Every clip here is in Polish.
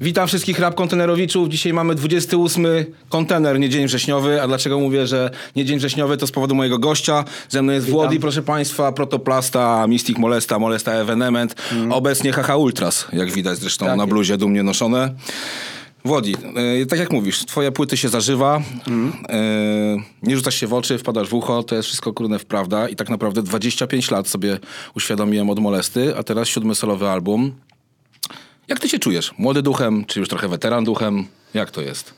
Witam wszystkich rap kontenerowiczów. Dzisiaj mamy 28 kontener, nie dzień wrześniowy. A dlaczego mówię, że nie dzień wrześniowy? To z powodu mojego gościa. Ze mną jest Witam. Włody, proszę państwa, Protoplasta, Mystic Molesta, Molesta Evenement. Obecnie HH Ultras, jak widać zresztą Tak na jest. bluzie dumnie noszone. Włodi, e, tak jak mówisz, twoje płyty się zażywa, e, nie rzucasz się w oczy, wpadasz w ucho, to jest wszystko kurde prawda i tak naprawdę 25 lat sobie uświadomiłem od Molesty, a teraz siódmy solowy album. Jak ty się czujesz? Młody duchem, czy już trochę weteran duchem? Jak to jest?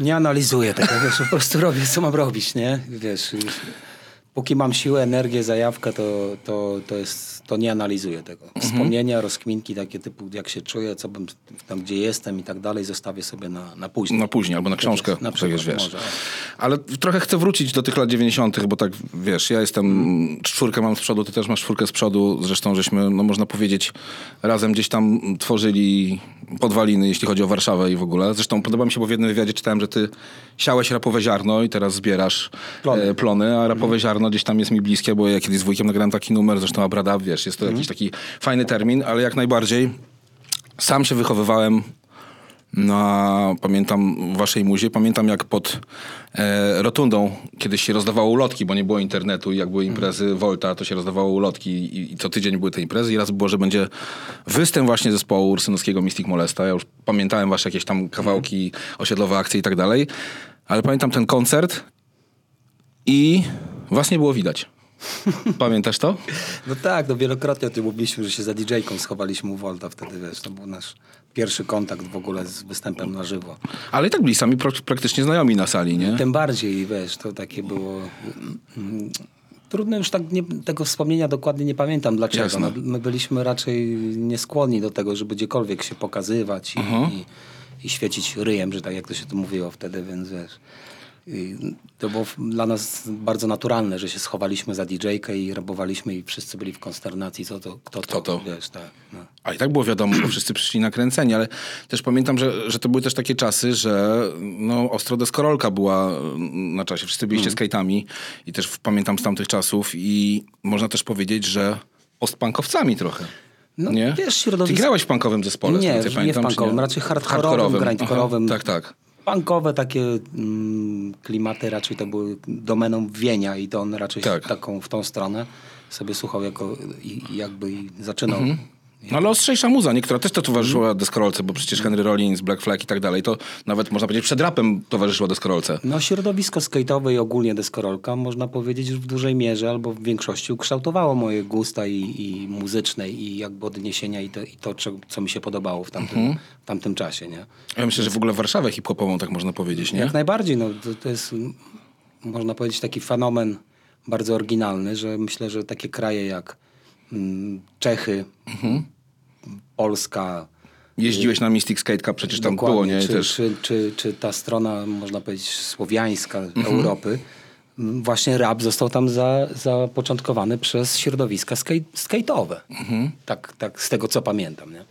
Nie analizuję tego, wiesz, po prostu robię, co mam robić, nie? Wiesz, póki mam siłę, energię, zajawkę, to, to, to, jest, to nie analizuję tego. Wspomnienia, rozkminki takie typu, jak się czuję, co bym, tam gdzie jestem i tak dalej, zostawię sobie na, na później. Na później, albo na książkę, na tak przykład, wiesz. może. Ale trochę chcę wrócić do tych lat 90., bo tak, wiesz, ja jestem, czwórkę mam z przodu, ty też masz czwórkę z przodu, zresztą żeśmy, no można powiedzieć, razem gdzieś tam tworzyli podwaliny, jeśli chodzi o Warszawę i w ogóle. Zresztą podoba mi się, bo w jednym wywiadzie czytałem, że ty siałeś rapowe ziarno i teraz zbierasz Plony. plony, e, plony a rapowe ziarno gdzieś tam jest mi bliskie, bo ja kiedyś z wujkiem nagrałem taki numer, zresztą Abrada, wiesz, jest to jakiś taki fajny termin, ale jak najbardziej sam się wychowywałem na, pamiętam, waszej muzie. Pamiętam, jak pod e, rotundą kiedyś się rozdawało ulotki, bo nie było internetu i jak były imprezy Volta, to się rozdawało ulotki i, i co tydzień były te imprezy i raz było, że będzie występ właśnie zespołu ursynowskiego Mystic Molesta. Ja już pamiętałem wasze jakieś tam kawałki, osiedlowe akcje i tak dalej, ale pamiętam ten koncert i was nie było widać. Pamiętasz to? No tak, no wielokrotnie o tym mówiliśmy, że się za DJ-ką schowaliśmy u Volta wtedy, wiesz, to był nasz pierwszy kontakt w ogóle z występem na żywo. Ale i tak byli sami prak- praktycznie znajomi na sali, nie? Tym bardziej, wiesz, to takie było... mm, Trudno już tak nie, tego wspomnienia dokładnie nie pamiętam dlaczego. No, my byliśmy raczej nieskłonni do tego, żeby gdziekolwiek się pokazywać i, i, i świecić ryjem, że tak jak to się tu mówiło wtedy, więc wiesz... To było dla nas bardzo naturalne, że się schowaliśmy za DJ-kę i rabowaliśmy i wszyscy byli w konsternacji, co to, kto to, Kto to? wiesz, tak. No. A i tak było wiadomo, bo wszyscy przyszli nakręceni, ale też pamiętam, że, że to były też takie czasy, że no, ostro deskorolka była mm, na czasie. Wszyscy byliście skate'ami i też w- pamiętam z tamtych czasów i można też powiedzieć, że postpunkowcami trochę. No, nie? wiesz, środowisko- Ty grałeś w punkowym zespole, Nie, nie w pamiętam, czy punkowym, raczej hardkorowym, grindkorowym. Aha, tak, tak. Punkowe takie mm, klimaty raczej to były domeną Wienia i to on raczej Tak. taką w tą stronę sobie słuchał jako i, i jakby i zaczynał. Mhm. No ale ostrzejsza muza, niektóra też to towarzyszyła Mhm. deskorolce, bo przecież Henry Rollins, Black Flag i tak dalej, to nawet można powiedzieć przed rapem towarzyszyło deskorolce. No środowisko skate'owe i ogólnie deskorolka można powiedzieć, w dużej mierze albo w większości ukształtowało moje gusta i, i muzyczne i jakby odniesienia i to, i to co, mi się podobało w tamtym, Mhm. w tamtym czasie, nie? Ja myślę, że w ogóle Warszawę hip-hopową tak można powiedzieć, nie? Jak najbardziej. No, to, to jest, mm, można powiedzieć, taki fenomen bardzo oryginalny, że myślę, że takie kraje jak mm, Czechy, Polska, Jeździłeś na Mystic Skate Cup, przecież tam było, nie? Czy, też... czy, czy, czy ta strona, można powiedzieć, słowiańska Europy, m, właśnie rap został tam za, zapoczątkowany przez środowiska skate, skate'owe. Tak, tak z tego, co pamiętam. Nie?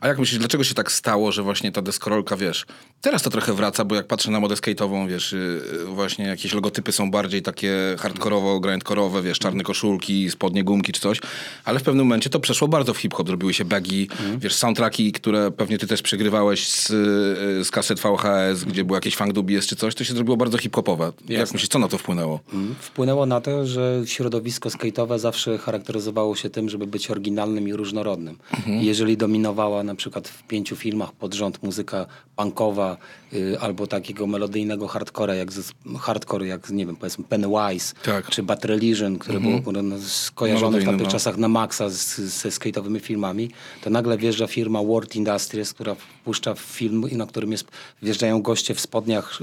A jak myślisz, dlaczego się tak stało, że właśnie ta deskorolka, wiesz, teraz to trochę wraca, bo jak patrzę na modę skate'ową, wiesz, yy, właśnie jakieś logotypy są bardziej takie hardkorowo, grindkorowe, wiesz, czarne koszulki, spodnie gumki czy coś, ale w pewnym momencie to przeszło bardzo w hip-hop, zrobiły się bagi, wiesz, soundtracki, które pewnie ty też przegrywałeś z, yy, z kaset VHS, gdzie był jakiś funk dubies czy coś, to się zrobiło bardzo hip-hopowe. Jak myślisz, co na to wpłynęło? Mm. Wpłynęło na to, że środowisko skate'owe zawsze charakteryzowało się tym, żeby być oryginalnym i różnorodnym. I Jeżeli dominowała na przykład w pięciu filmach pod rząd muzyka punkowa y, albo takiego melodyjnego hardcora, jak hardcore, jak nie wiem, powiedzmy Pennywise, Tak. czy Bad Religion, które było kurde, no, skojarzone w tamtych no. czasach na maksa z, ze skate'owymi filmami, to nagle wjeżdża firma World Industries, która wpuszcza film, na którym jest, wjeżdżają goście w spodniach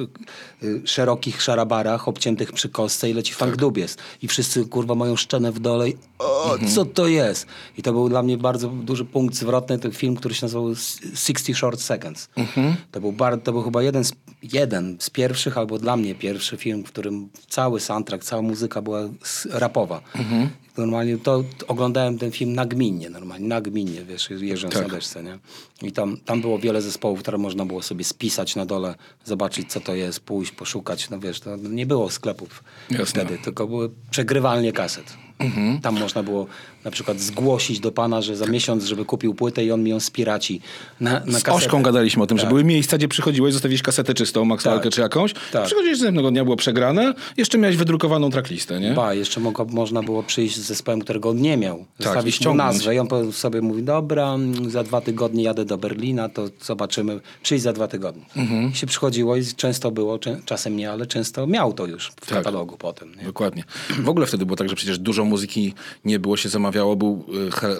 y, y, szerokich szarabarach, obciętych przy kostce i leci Tak. funk dubies. I wszyscy, kurwa, mają szczenę w dole i o, Mhm. co to jest? I to był dla mnie bardzo duży punkt zwrotny, film, który się nazywał 60 Short Seconds. Mhm. To, był bar, to był chyba jeden z, jeden z pierwszych, albo dla mnie pierwszy film, w którym cały soundtrack, cała muzyka była rapowa. Mhm. Normalnie to, to oglądałem ten film nagminnie, normalnie nagminnie, wiesz, jeżdżąc Tak. na deszce, nie? I tam, tam było wiele zespołów, które można było sobie spisać na dole, zobaczyć co to jest, pójść, poszukać, no wiesz, to nie było sklepów Jasne. wtedy, tylko były przegrywalnie kaset. Mhm. Tam można było na przykład zgłosić do pana, że za miesiąc, żeby kupił płytę i on mi ją spiraci na, na Z kasetę. Ośką gadaliśmy o tym, że Tak. były miejsca, gdzie przychodziłeś, zostawiłeś kasetę czystą, maksualkę Tak. czy jakąś. Tak. Przychodziłeś następnego dnia, było przegrane, jeszcze miałeś wydrukowaną tracklistę, nie? Ba, jeszcze mogło, można było przyjść z zespołem, którego on nie miał. i Zostawić mu ściągnąć. nazwę i on sobie mówi, dobra, za dwa tygodnie jadę do Berlina, to zobaczymy, przyjdź za dwa tygodnie. Mhm. I się przychodziło i często było, czasem nie, ale często miał to już w Tak. katalogu potem. Nie? Dokładnie. W ogóle wtedy było tak, że przecież dużo muzyki nie było, się zamawiało. Był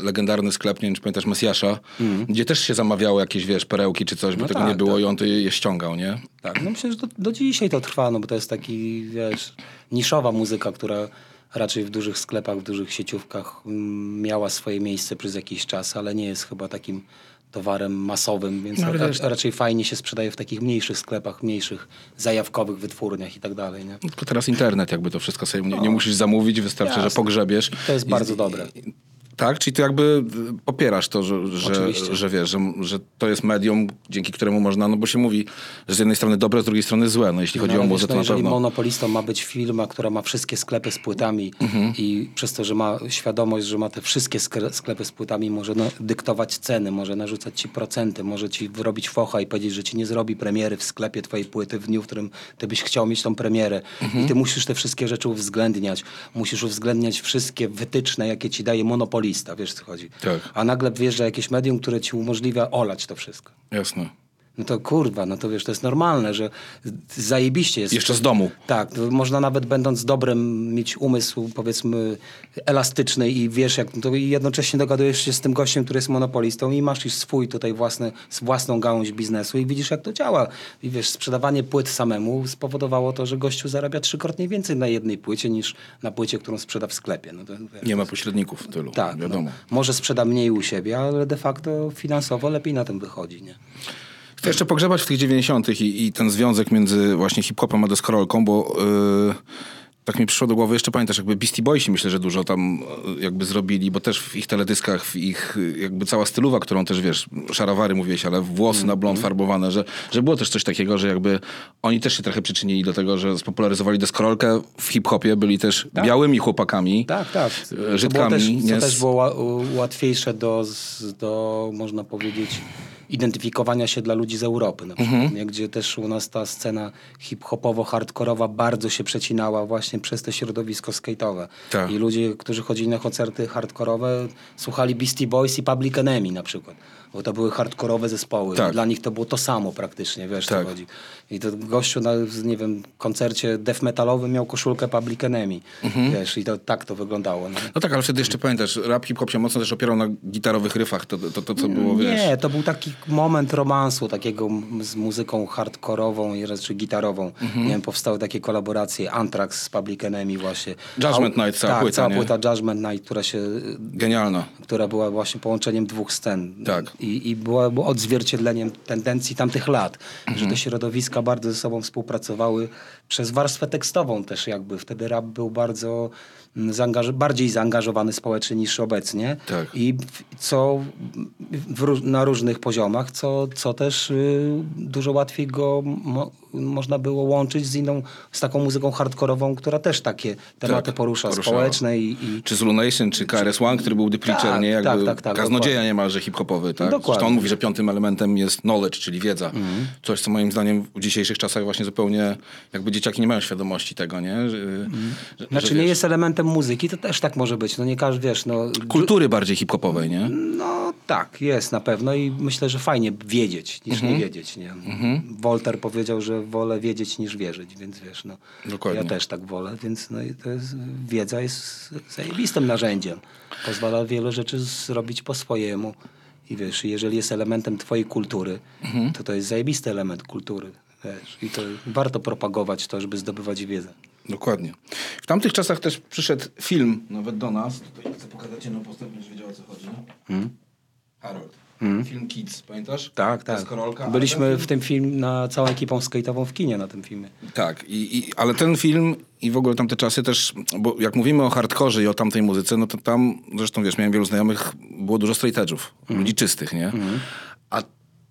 y, legendarny sklep, nie wiem czy pamiętasz, Mesjasza, gdzie też się zamawiało jakieś, wiesz, perełki czy coś, bo No tego tak, nie było tak. i on to je, je ściągał, nie? Tak, no myślę, że do, do dzisiaj to trwa, no bo to jest taki, wiesz, niszowa muzyka, która raczej w dużych sklepach, w dużych sieciówkach mm, miała swoje miejsce przez jakiś czas, ale nie jest chyba takim towarem masowym, więc No, ale ra- wiesz- raczej fajnie się sprzedaje w takich mniejszych sklepach, mniejszych zajawkowych wytwórniach i tak dalej, nie? No, Tylko teraz internet jakby to wszystko sobie, nie, nie musisz zamówić, wystarczy, że Jasne. pogrzebiesz. To jest I- bardzo i- dobre. Tak? Czyli ty jakby y, popierasz to, że, że, że wiesz, że, że to jest medium, dzięki któremu można, no bo się mówi, że z jednej strony dobre, z drugiej strony złe. No jeśli chodzi No, o ale muzę, to na jeżeli pewno. monopolistą ma być firma, która ma wszystkie sklepy z płytami Mhm. i przez to, że ma świadomość, że ma te wszystkie sklepy z płytami, może no, dyktować ceny, może narzucać ci procenty, może ci wyrobić focha i powiedzieć, że ci nie zrobi premiery w sklepie twojej płyty w dniu, w którym ty byś chciał mieć tą premierę. Mhm. I ty musisz te wszystkie rzeczy uwzględniać. Musisz uwzględniać wszystkie wytyczne, jakie ci daje monopolista, wiesz co chodzi. Tak. A nagle wjeżdża jakieś medium, które ci umożliwia olać to wszystko. Jasne. No to kurwa, no to wiesz, to jest normalne, że zajebiście jest. Jeszcze z domu. Tak, można nawet będąc dobrym mieć umysł, powiedzmy, elastyczny i wiesz, jak to i jednocześnie dogadujesz się z tym gościem, który jest monopolistą i masz już swój tutaj własny, własną gałąź biznesu i widzisz, jak to działa. I wiesz, sprzedawanie płyt samemu spowodowało to, że gościu zarabia trzykrotnie więcej na jednej płycie niż na płycie, którą sprzeda w sklepie. No to, wiesz, Nie ma pośredników tylu, tak, wiadomo. No, może sprzeda mniej u siebie, ale de facto finansowo lepiej na tym wychodzi, nie? Chcę jeszcze pogrzebać w tych 90. I, i ten związek między właśnie hip-hopem a deskorolką, bo yy, tak mi przyszło do głowy, jeszcze pamiętasz, jakby Beastie Boysi myślę, że dużo tam yy, jakby zrobili, bo też w ich teledyskach, w ich jakby cała stylowa, którą też wiesz, szarawary mówiłeś, ale włosy na blond farbowane, że, że było też coś takiego, że jakby oni też się trochę przyczynili do tego, że spopularyzowali deskorolkę w hip-hopie, byli też białymi chłopakami, Tak, tak. yy, To Żydkami. też, nie co też było ła- łatwiejsze do, do, można powiedzieć, identyfikowania się dla ludzi z Europy. Na przykład, nie? Gdzie też u nas ta scena hip-hopowo-hardkorowa bardzo się przecinała właśnie przez to środowisko skate'owe. Tak. I ludzie, którzy chodzili na koncerty hardkorowe, słuchali Beastie Boys i Public Enemy na przykład. Bo to były hardkorowe zespoły. Tak. Dla nich to było to samo praktycznie, wiesz Tak. co chodzi. I to gościu na, nie wiem, koncercie death metalowym miał koszulkę Public Enemy. Wiesz, i to tak to wyglądało. No. No tak, ale wtedy jeszcze pamiętasz, rap hip-hop się mocno też opierał na gitarowych ryfach, to, to, to co było, wiesz... Nie, to był taki moment romansu, takiego z muzyką hardkorową i raczej gitarową. Mhm. Nie wiem, powstały takie kolaboracje, Anthrax z Public Enemy właśnie. Judgment Night, cała tak, płyta, cała nie? płyta Judgment Night, która się Genialna. która była właśnie połączeniem dwóch scen. Tak. I, i była, była odzwierciedleniem tendencji tamtych lat, że te środowiska bardzo ze sobą współpracowały przez warstwę tekstową też jakby. Wtedy rap był bardzo mm, zaangaż- bardziej zaangażowany społecznie niż obecnie. Tak. I co na różnych poziomach, co, co też y, dużo łatwiej go można było łączyć z inną, z taką muzyką hardkorową, która też takie tematy Tak, porusza, poruszała. społeczne i, i Czy Zulu Nation, czy KRS-One, który był The Preacher, Tak, nie? Jakby tak, tak, tak, kaznodzieja dokładnie. niemalże hip-hopowy, tak? Dokładnie. Zresztą on mówi, że piątym elementem jest knowledge, czyli wiedza. Mhm. Coś, co moim zdaniem w dzisiejszych czasach właśnie zupełnie, jakby dzieciaki nie mają świadomości tego, nie? Że, że, Znaczy że, nie wiesz, jest elementem muzyki, to też tak może być. No nie każdy, wiesz, no... Kultury bardziej hip-hopowej, nie? No tak, jest na pewno i myślę, że fajnie wiedzieć niż Mhm. nie wiedzieć, nie? Voltaire powiedział, że wolę wiedzieć niż wierzyć, więc wiesz, no... Dokładnie. Ja też tak wolę, więc no i to jest, wiedza jest zajebistym narzędziem. Pozwala wiele rzeczy zrobić po swojemu. I wiesz, jeżeli jest elementem twojej kultury, Mhm. to to jest zajebisty element kultury. Wiesz, I to warto propagować to, żeby zdobywać wiedzę. Dokładnie. W tamtych czasach też przyszedł film, nawet do nas. Tutaj chcę pokazać jedną postać, będziesz wiedział o co chodzi. Harold. Film Kids, pamiętasz? Hmm? Tak, tak. Korolka, Byliśmy ten w tym film na całą ekipą skate'ową w kinie na tym filmie. Tak, i, i, ale ten film i w ogóle tamte czasy też, bo jak mówimy o hardkorze i o tamtej muzyce, no to tam, zresztą wiesz, miałem wielu znajomych, było dużo straight edge'ów, ludzi czystych, nie? A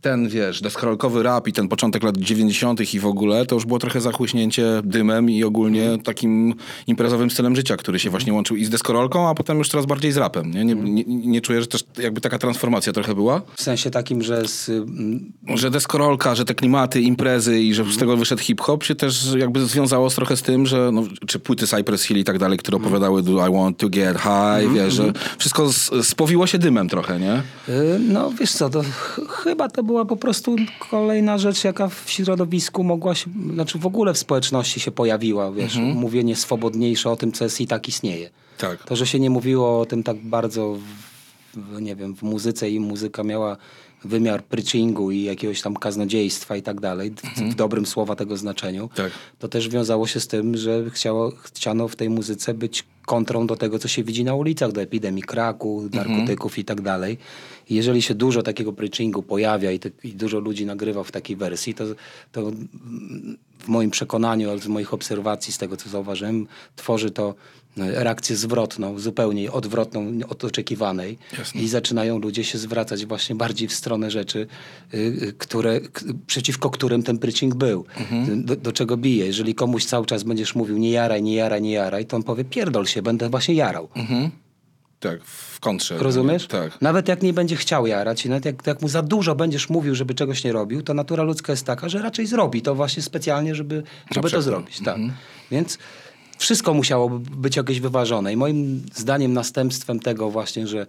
ten, wiesz, deskorolkowy rap i ten początek lat 90. i w ogóle, to już było trochę zachłyśnięcie dymem i ogólnie takim imprezowym stylem życia, który się właśnie łączył i z deskorolką, a potem już coraz bardziej z rapem. Nie, nie, nie, nie czuję, że też jakby taka transformacja trochę była? W sensie takim, że z, mm, Że deskorolka, że te klimaty, imprezy i że z tego wyszedł hip-hop się też jakby związało trochę z tym, że no, czy płyty Cypress Hill i tak dalej, które opowiadały Do I Want to Get High, wiesz, że wszystko spowiło się dymem trochę, nie? y, no wiesz co, to ch- chyba to była po prostu kolejna rzecz, jaka w środowisku mogła się, znaczy w ogóle w społeczności się pojawiła, wiesz, mówienie swobodniejsze o tym, co jest i tak istnieje. Tak. To, że się nie mówiło o tym tak bardzo, w, nie wiem, w muzyce i muzyka miała wymiar preachingu i jakiegoś tam kaznodziejstwa i tak dalej, w, w dobrym słowa tego znaczeniu, Tak. to też wiązało się z tym, że chciało, chciano w tej muzyce być kontrą do tego, co się widzi na ulicach, do epidemii kraku, narkotyków i tak dalej. Jeżeli się dużo takiego preachingu pojawia i, te, i dużo ludzi nagrywa w takiej wersji, to, to w moim przekonaniu, ale z moich obserwacji, z tego co zauważyłem, tworzy to e, reakcję zwrotną, zupełnie odwrotną od oczekiwanej Jasne. i zaczynają ludzie się zwracać właśnie bardziej w stronę rzeczy, y, y, które, przeciwko którym ten preaching był. Do, do czego bije. Jeżeli komuś cały czas będziesz mówił nie jaraj, nie jaraj, nie jaraj, to on powie pierdol się, będę właśnie jarał. Tak, w kontrze. Rozumiesz? Tak. Nawet jak nie będzie chciał jarać i nawet jak, jak mu za dużo będziesz mówił, żeby czegoś nie robił, to natura ludzka jest taka, że raczej zrobi to właśnie specjalnie, żeby, żeby to zrobić. Tak. Więc wszystko musiało być jakieś wyważone. I moim zdaniem następstwem tego właśnie, że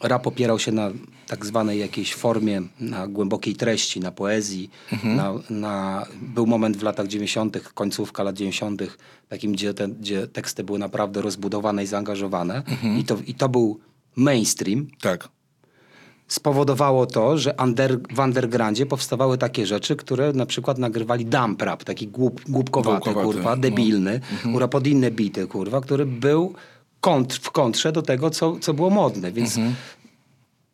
rap opierał się na tak zwanej jakiejś formie, na głębokiej treści, na poezji. Na, na, był moment w latach 90., końcówka lat 90., takim, gdzie, te, gdzie teksty były naprawdę rozbudowane i zaangażowane. I, to, I to był mainstream. Tak. Spowodowało to, że under, w undergroundzie powstawały takie rzeczy, które na przykład nagrywali dump rap, taki głup, głupkowaty, kurwa, no. debilny, kurwa, pod inne bity, kurwa, który był kontr, w kontrze do tego, co, co było modne, więc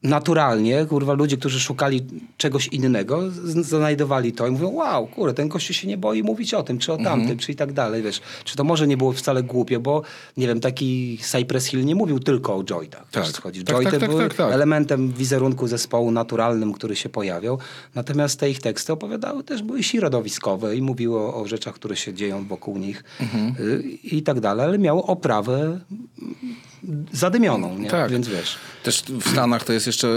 naturalnie, kurwa, ludzie, którzy szukali czegoś innego, znajdowali to i mówią, wow, kurde, ten gościu się nie boi mówić o tym, czy o tamtym, czy i tak dalej, wiesz. Czy to może nie było wcale głupie, bo, nie wiem, taki Cypress Hill nie mówił tylko o jointach. Tak. wiesz, chodzi. Tak, Jointy tak, tak, były tak, tak. elementem wizerunku zespołu naturalnym, który się pojawiał. Natomiast te ich teksty opowiadały też, były środowiskowe i mówiły o, o rzeczach, które się dzieją wokół nich Mhm. y, i tak dalej, ale miało oprawę zadymioną, nie? Tak. Więc wiesz... Też w Stanach to jest jeszcze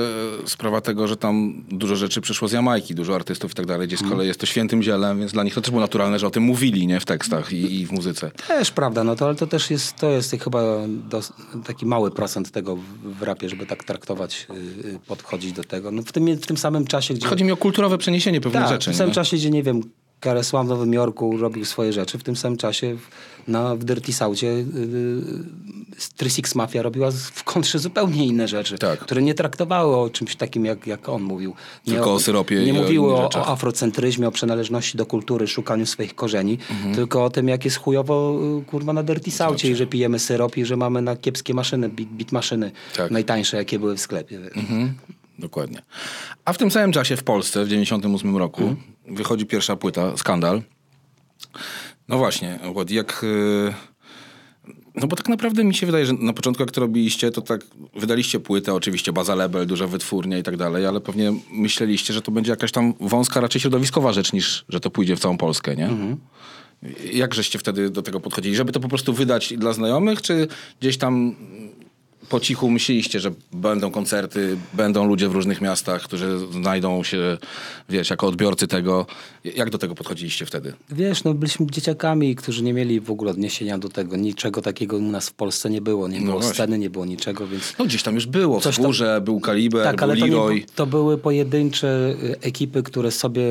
e, sprawa tego, że tam dużo rzeczy przyszło z Jamajki, dużo artystów i tak dalej, gdzie z kolei jest to świętym zielem, więc dla nich to też było naturalne, że o tym mówili, nie? W tekstach i, i w muzyce. Też prawda, no to, ale to też jest, to jest chyba dos, taki mały procent tego w, w rapie, żeby tak traktować, y, y, podchodzić do tego. No w, tym, w tym samym czasie, gdzie... Chodzi mi o kulturowe przeniesienie pewnych tak, rzeczy. w tym samym nie? czasie, gdzie nie wiem, Karesła w Nowym Jorku robił swoje rzeczy, w tym samym czasie w, na, w Dirty Southie y, y, 36 Mafia robiła w kontrze zupełnie inne rzeczy, Tak. które nie traktowały o czymś takim, jak, jak on mówił. Nie Tylko o syropie Nie mówiły o, o afrocentryzmie, o przynależności do kultury, szukaniu swoich korzeni, Mhm. tylko o tym, jak jest chujowo y, kurwa na Dirty Southie i że pijemy syrop i że mamy na kiepskie maszyny, bit, bit maszyny, Tak. najtańsze, jakie były w sklepie. Mhm. Dokładnie. A w tym samym czasie w Polsce, w 98 roku, wychodzi pierwsza płyta, Skandal. No właśnie, jak... y, No bo tak naprawdę mi się wydaje, że na początku jak to robiliście, to tak wydaliście płytę, oczywiście baza label, duża wytwórnia i tak dalej, ale pewnie myśleliście, że to będzie jakaś tam wąska, raczej środowiskowa rzecz, niż że to pójdzie w całą Polskę, nie? Jak żeście wtedy do tego podchodzili? Żeby to po prostu wydać dla znajomych, czy gdzieś tam po cichu myśleliście, że będą koncerty, będą ludzie w różnych miastach, którzy znajdą się, wiesz, jako odbiorcy tego. Jak do tego podchodziliście wtedy? Wiesz, no byliśmy dzieciakami, którzy nie mieli w ogóle odniesienia do tego. Niczego takiego u nas w Polsce nie było. Nie No było właśnie. sceny, nie było niczego, więc... No gdzieś tam już było, Coś w tam- górze był Kaliber, Tak, był ale to, nie, to były pojedyncze y, ekipy, które sobie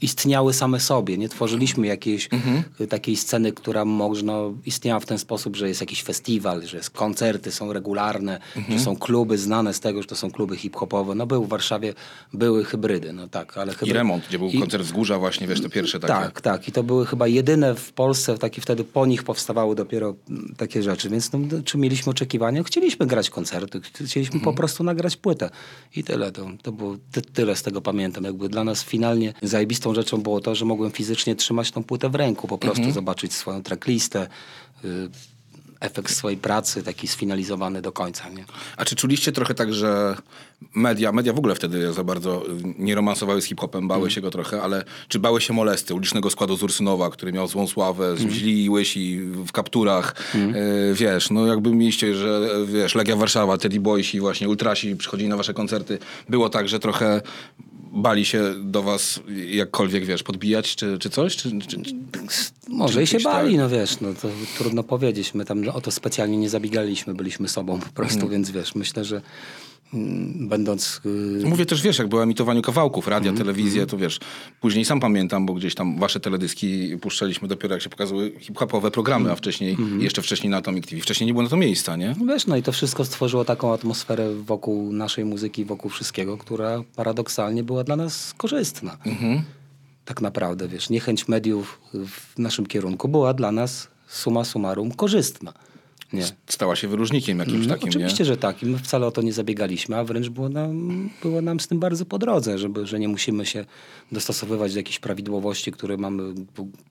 istniały same sobie. Nie tworzyliśmy jakiejś Mhm. takiej sceny, która można, istniała w ten sposób, że jest jakiś festiwal, że jest koncerty są regularne, Mhm. że są kluby znane z tego, że to są kluby hip-hopowe. No był w Warszawie, były hybrydy, no tak, ale I hybryd... remont, gdzie był I- koncert wzgórza właśnie, wiesz, te pierwsze takie. tak, tak. I to były chyba jedyne w Polsce, takie wtedy po nich powstawały dopiero mm, takie rzeczy. Więc no, czy mieliśmy oczekiwania? Chcieliśmy grać koncerty, chcieliśmy Mhm. po prostu nagrać płytę. I tyle. To, to było ty, tyle z tego pamiętam. Jakby dla nas finalnie zajebistą rzeczą było to, że mogłem fizycznie trzymać tą płytę w ręku, po prostu Mhm. zobaczyć swoją tracklistę. Y, efekt swojej pracy, taki sfinalizowany do końca, nie? A czy czuliście trochę tak, że media, media w ogóle wtedy za bardzo y, nie romansowały z hip-hopem, bały się go trochę, ale czy bały się molesty ulicznego składu z Ursynowa, który miał złą sławę, źli i łysi w kapturach, y, wiesz, no jakby mieliście, że wiesz, Legia Warszawa, Teddy Boysi, właśnie Ultrasi przychodzili na wasze koncerty, było tak, że trochę bali się do was jakkolwiek, wiesz, podbijać czy, czy coś? Czy, czy. Może i się Gdzieś bali, tak. no wiesz, no to trudno powiedzieć. My tam o to specjalnie nie zabiegaliśmy, byliśmy sobą po prostu, Mhm. więc wiesz, myślę, że będąc... y, Mówię też, wiesz, jak było emitowaniu kawałków, radia, telewizję, to wiesz, później sam pamiętam, bo gdzieś tam wasze teledyski puszczaliśmy dopiero jak się pokazały hip-hopowe programy, a wcześniej, jeszcze wcześniej na Atomic TV. Wcześniej nie było na to miejsca, nie? No Wiesz, no i to wszystko stworzyło taką atmosferę wokół naszej muzyki, wokół wszystkiego, która paradoksalnie była dla nas korzystna. Tak naprawdę, wiesz, niechęć mediów w naszym kierunku była dla nas summa summarum korzystna. Nie. Stała się wyróżnikiem jakimś No, takim, oczywiście, nie? że tak. My wcale o to nie zabiegaliśmy, a wręcz było nam, było nam z tym bardzo po drodze, żeby, że nie musimy się dostosowywać do jakichś prawidłowości, które mamy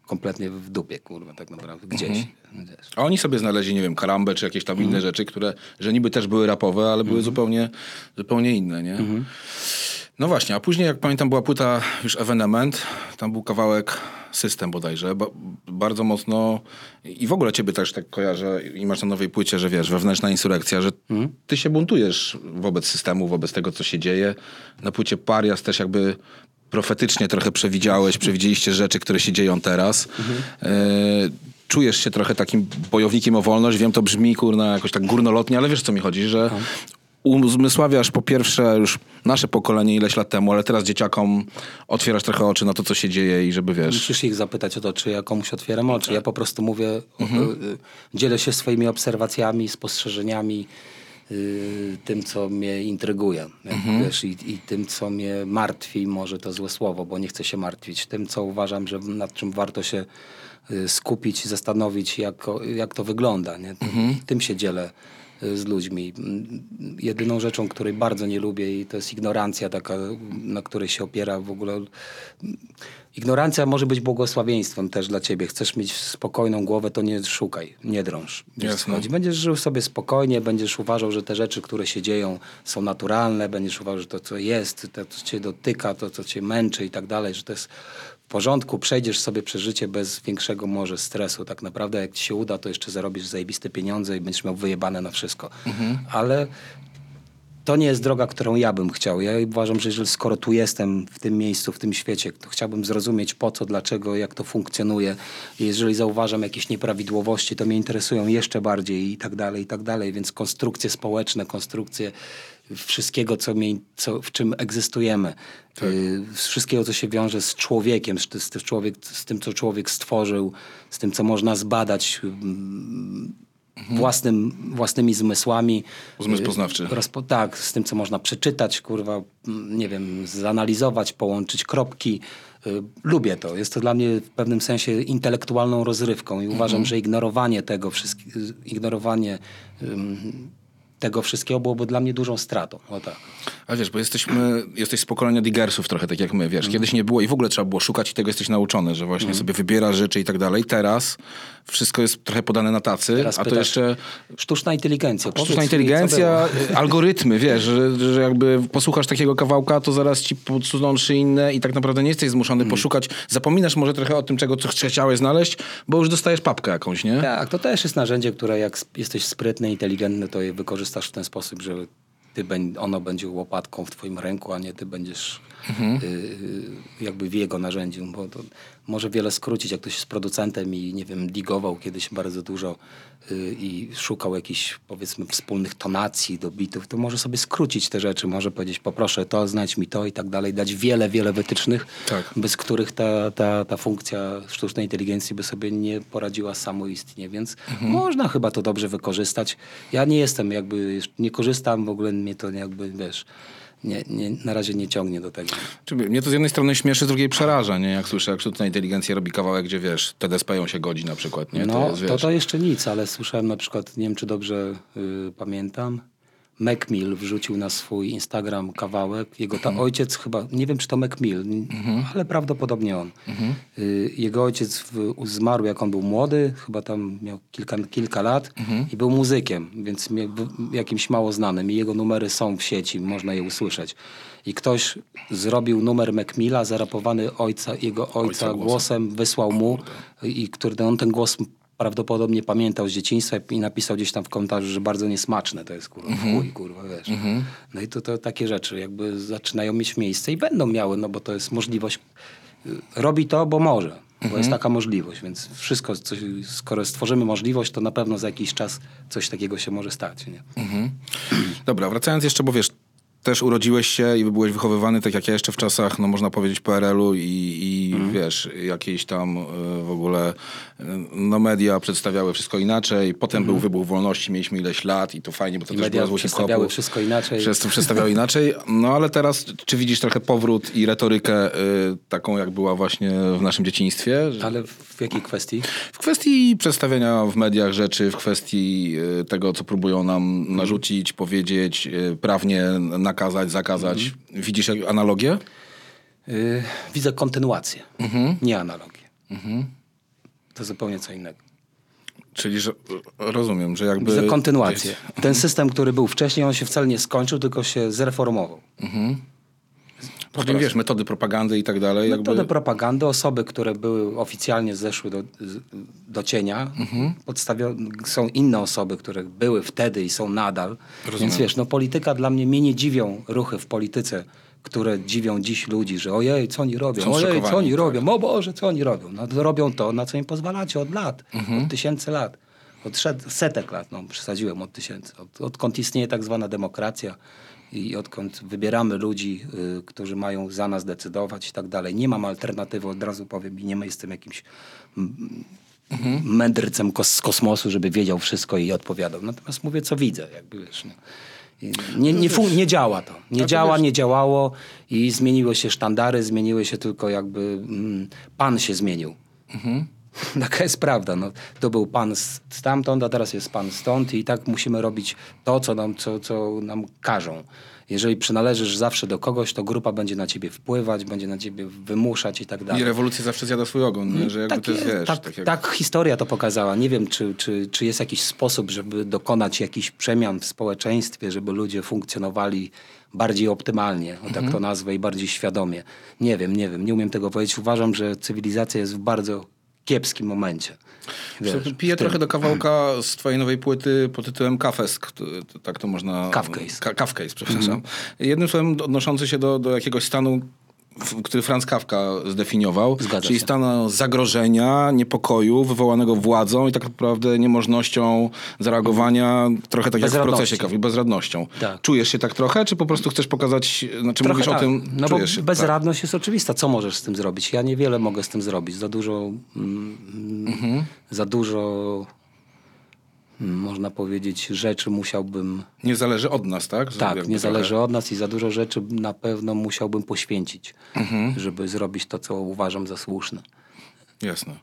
kompletnie w dupie, kurwa, tak naprawdę, gdzieś. Mhm. Wiesz. A oni sobie znaleźli, nie wiem, karambę czy jakieś tam Mhm. inne rzeczy, które, że niby też były rapowe, ale były zupełnie, zupełnie inne, nie? Mhm. No właśnie, a później jak pamiętam była płyta już Evenement, tam był kawałek System bodajże, ba bardzo mocno i w ogóle ciebie też tak kojarzę i masz na nowej płycie, że wiesz, wewnętrzna insurekcja, że Mhm. ty się buntujesz wobec systemu, wobec tego, co się dzieje. Na płycie Parias też jakby profetycznie trochę przewidziałeś, przewidzieliście rzeczy, które się dzieją teraz. E, czujesz się trochę takim bojownikiem o wolność. Wiem, to brzmi kurna jakoś tak górnolotnie, ale wiesz, co mi chodzi, że uzmysławiasz po pierwsze już nasze pokolenie ileś lat temu, ale teraz dzieciakom otwierasz trochę oczy na to, co się dzieje i żeby wiesz... Musisz ich zapytać o to, czy ja komuś otwieram oczy. Ja po prostu mówię, Mhm. y, dzielę się swoimi obserwacjami, spostrzeżeniami, y, tym, co mnie intryguje. Mhm. Wiesz, i, I tym, co mnie martwi, może to złe słowo, bo nie chcę się martwić. Tym, co uważam, że nad czym warto się y, skupić, zastanowić, jak, jak to wygląda. Nie? Mhm. Tym się dzielę z ludźmi. Jedyną rzeczą, której bardzo nie lubię i to jest ignorancja taka, na której się opiera w ogóle Ignorancja może być błogosławieństwem też dla ciebie. Chcesz mieć spokojną głowę, to nie szukaj, nie drąż. Chodzi. Będziesz żył sobie spokojnie, będziesz uważał, że te rzeczy, które się dzieją, są naturalne, będziesz uważał, że to, co jest, to, co cię dotyka, to, co cię męczy i tak dalej, że to jest w porządku, przejdziesz sobie przez życie bez większego może stresu. Tak naprawdę, jak ci się uda, to jeszcze zarobisz zajebiste pieniądze i będziesz miał wyjebane na wszystko. Ale to nie jest droga, którą ja bym chciał. Ja uważam, że jeżeli skoro tu jestem, w tym miejscu, w tym świecie, to chciałbym zrozumieć po co, dlaczego, jak to funkcjonuje. Jeżeli zauważam jakieś nieprawidłowości, to mnie interesują jeszcze bardziej i tak dalej, i tak dalej. Więc konstrukcje społeczne, konstrukcje wszystkiego, co mnie, co, w czym egzystujemy. Y, z wszystkiego, co się wiąże z człowiekiem, z, z, tym człowiek, z tym, co człowiek stworzył, z tym, co można zbadać mm, własnym, własnymi zmysłami. Zmysł Y, poznawczy. Rozpo, tak, z tym, co można przeczytać, kurwa, nie wiem, zanalizować, połączyć kropki. Y, Lubię to. Jest to dla mnie w pewnym sensie intelektualną rozrywką i uważam, że ignorowanie tego ignorowanie ym, tego wszystkiego byłoby dla mnie dużą stratą. O tak. A wiesz, bo jesteśmy, jesteś z pokolenia diggersów trochę, tak jak my, wiesz. Kiedyś nie było i w ogóle trzeba było szukać i tego jesteś nauczony, że właśnie sobie wybierasz rzeczy i tak dalej. Teraz wszystko jest trochę podane na tacy, Teraz a to pytasz, jeszcze Sztuczna inteligencja. sztuczna powiedz inteligencja, było. algorytmy, wiesz, że, że jakby posłuchasz takiego kawałka, to zaraz ci podsuną trzy inne i tak naprawdę nie jesteś zmuszony Mm. poszukać. Zapominasz może trochę o tym, czego co chciałeś znaleźć, bo już dostajesz papkę jakąś, nie? Tak, to też jest narzędzie, które jak jesteś sprytny, inteligentny, to je wykorzystasz w ten sposób, że ty ono będzie łopatką w twoim ręku, a nie ty będziesz y, y, jakby w jego narzędziu, bo to może wiele skrócić, jak ktoś jest producentem i nie wiem, digował kiedyś bardzo dużo i szukał jakichś powiedzmy wspólnych tonacji do bitów, to może sobie skrócić te rzeczy, może powiedzieć poproszę to, znajdź mi to i tak dalej, dać wiele, wiele wytycznych, Tak. bez których ta, ta, ta funkcja sztucznej inteligencji by sobie nie poradziła samoistnie, więc można chyba to dobrze wykorzystać. Ja nie jestem jakby, nie korzystam, w ogóle mnie to jakby, wiesz, nie, nie, na razie nie ciągnie do tego. Czy mnie to z jednej strony śmieszy, z drugiej przeraża, nie? Jak słyszę, jak sztuczna inteligencja robi kawałek, gdzie wiesz, TDSP ją się godzi na przykład, nie? no, jest, to, to jeszcze nic, ale słyszałem na przykład, nie wiem czy dobrze y, pamiętam, Macmill wrzucił na swój Instagram kawałek. Jego ta ojciec chyba, nie wiem czy to Macmill, ale prawdopodobnie on. Y, Jego ojciec w, zmarł jak on był młody, chyba tam miał kilka, kilka lat i był muzykiem, więc jakimś mało znanym. I jego numery są w sieci, można je usłyszeć. I ktoś zrobił numer Macmilla, zarapowany ojca, jego ojca, głosem. głosem, wysłał mu i który on ten głos prawdopodobnie pamiętał z dzieciństwa i napisał gdzieś tam w komentarzu, że bardzo niesmaczne to jest kurwa, chuj, kurwa, wiesz. No i to, to takie rzeczy jakby zaczynają mieć miejsce i będą miały, no bo to jest możliwość, y, robi to, bo może, bo jest taka możliwość, więc wszystko, coś, skoro stworzymy możliwość, to na pewno za jakiś czas coś takiego się może stać, nie? Dobra, wracając jeszcze, bo wiesz, też urodziłeś się i byłeś wychowywany tak jak ja jeszcze w czasach, no można powiedzieć PRL-u i, i Mhm. wiesz, jakieś tam y, w ogóle y, no media przedstawiały wszystko inaczej. Potem był wybuch wolności, mieliśmy ileś lat i to fajnie, bo to Mhm. I też było z przedstawiały wszystko inaczej. Przez przedstawiały inaczej. No ale teraz, czy widzisz trochę powrót i retorykę y, taką, jak była właśnie w naszym dzieciństwie? Ale w jakiej kwestii? w kwestii przedstawiania w mediach rzeczy, w kwestii tego, co próbują nam narzucić, powiedzieć, prawnie nakazać, zakazać. Widzisz jak- analogię? Yy, widzę kontynuację, Mhm. nie analogię. To zupełnie co innego. Czyli, że rozumiem, że jakby... Widzę kontynuację. Ten system, który był wcześniej, on się wcale nie skończył, tylko się zreformował. Potem wiesz, metody propagandy i tak dalej. Jakby... Metody propagandy, osoby, które były oficjalnie zeszły do, do cienia, podstawio- są inne osoby, które były wtedy i są nadal. Więc wiesz, no polityka dla mnie, mnie nie dziwią ruchy w polityce, które dziwią dziś ludzi, że ojej, co oni robią, Są ojej, co oni tak. robią, o Boże, co oni robią. No to robią to, na co im pozwalacie od lat, od tysięcy lat. Od setek lat, no przesadziłem od tysięcy. Od, odkąd istnieje tak zwana demokracja i odkąd wybieramy ludzi, y, którzy mają za nas decydować i tak dalej. Nie mam alternatywy, od razu powiem i nie jestem jakimś mm, mędrcem kos- z kosmosu, żeby wiedział wszystko i odpowiadał. Natomiast mówię, co widzę, jakby wiesz. No. Nie, nie, fun- nie działa to. Nie to działa, wiesz- nie działało i zmieniły się sztandary, zmieniły się tylko jakby... Mm, pan się zmienił. Taka jest prawda. No, to był pan stamtąd, a teraz jest pan stąd i tak musimy robić to, co nam, co, co nam każą. Jeżeli przynależysz zawsze do kogoś, to grupa będzie na ciebie wpływać, będzie na ciebie wymuszać i tak dalej. I rewolucja zawsze zjada swój ogon, nie? że jakby Tak, to jest, wiesz... tak, tak jak... tak historia to pokazała. Nie wiem, czy, czy, czy jest jakiś sposób, żeby dokonać jakichś przemian w społeczeństwie, żeby ludzie funkcjonowali bardziej optymalnie, o tak to nazwę, i bardziej świadomie. Nie wiem, nie wiem, nie umiem tego powiedzieć. Uważam, że cywilizacja jest w bardzo kiepskim momencie. Wiesz, Piję trochę do kawałka z twojej nowej płyty pod tytułem to- Tak to można... Kafcase. Ka- Kafcase, przepraszam. Jednym słowem odnoszący się do, do jakiegoś stanu, który Franz Kafka zdefiniował. Zgadza czyli się. stanu zagrożenia, niepokoju wywołanego władzą i tak naprawdę niemożnością zareagowania, trochę tak jak w procesie Kafki, bezradnością. Tak. Czujesz się tak trochę, czy po prostu chcesz pokazać, znaczy Trochę mówisz tak. o tym, No bo czujesz się, tak. bezradność jest oczywista. Co możesz z tym zrobić? Ja niewiele mogę z tym zrobić. Za dużo, mm, Mhm. za dużo, można powiedzieć, rzeczy musiałbym Nie zależy od nas, tak? Tak, nie trochę. zależy od nas i za dużo rzeczy na pewno musiałbym poświęcić, Mhm. żeby zrobić to, co uważam za słuszne. Jasne.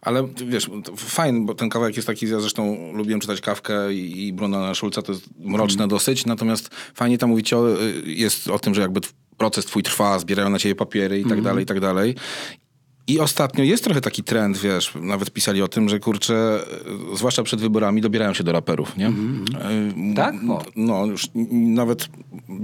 Ale wiesz, fajny, bo ten kawałek jest taki, ja zresztą lubiłem czytać Kawkę i, i Bruna Schulza, to jest mroczne dosyć, natomiast fajnie tam mówicie o, y, jest o tym, że jakby proces twój trwa, zbierają na ciebie papiery i tak dalej, i tak dalej. I ostatnio jest trochę taki trend, wiesz, nawet pisali o tym, że kurczę, y, zwłaszcza przed wyborami dobierają się do raperów, nie? Y, Tak? m- O. No, już nawet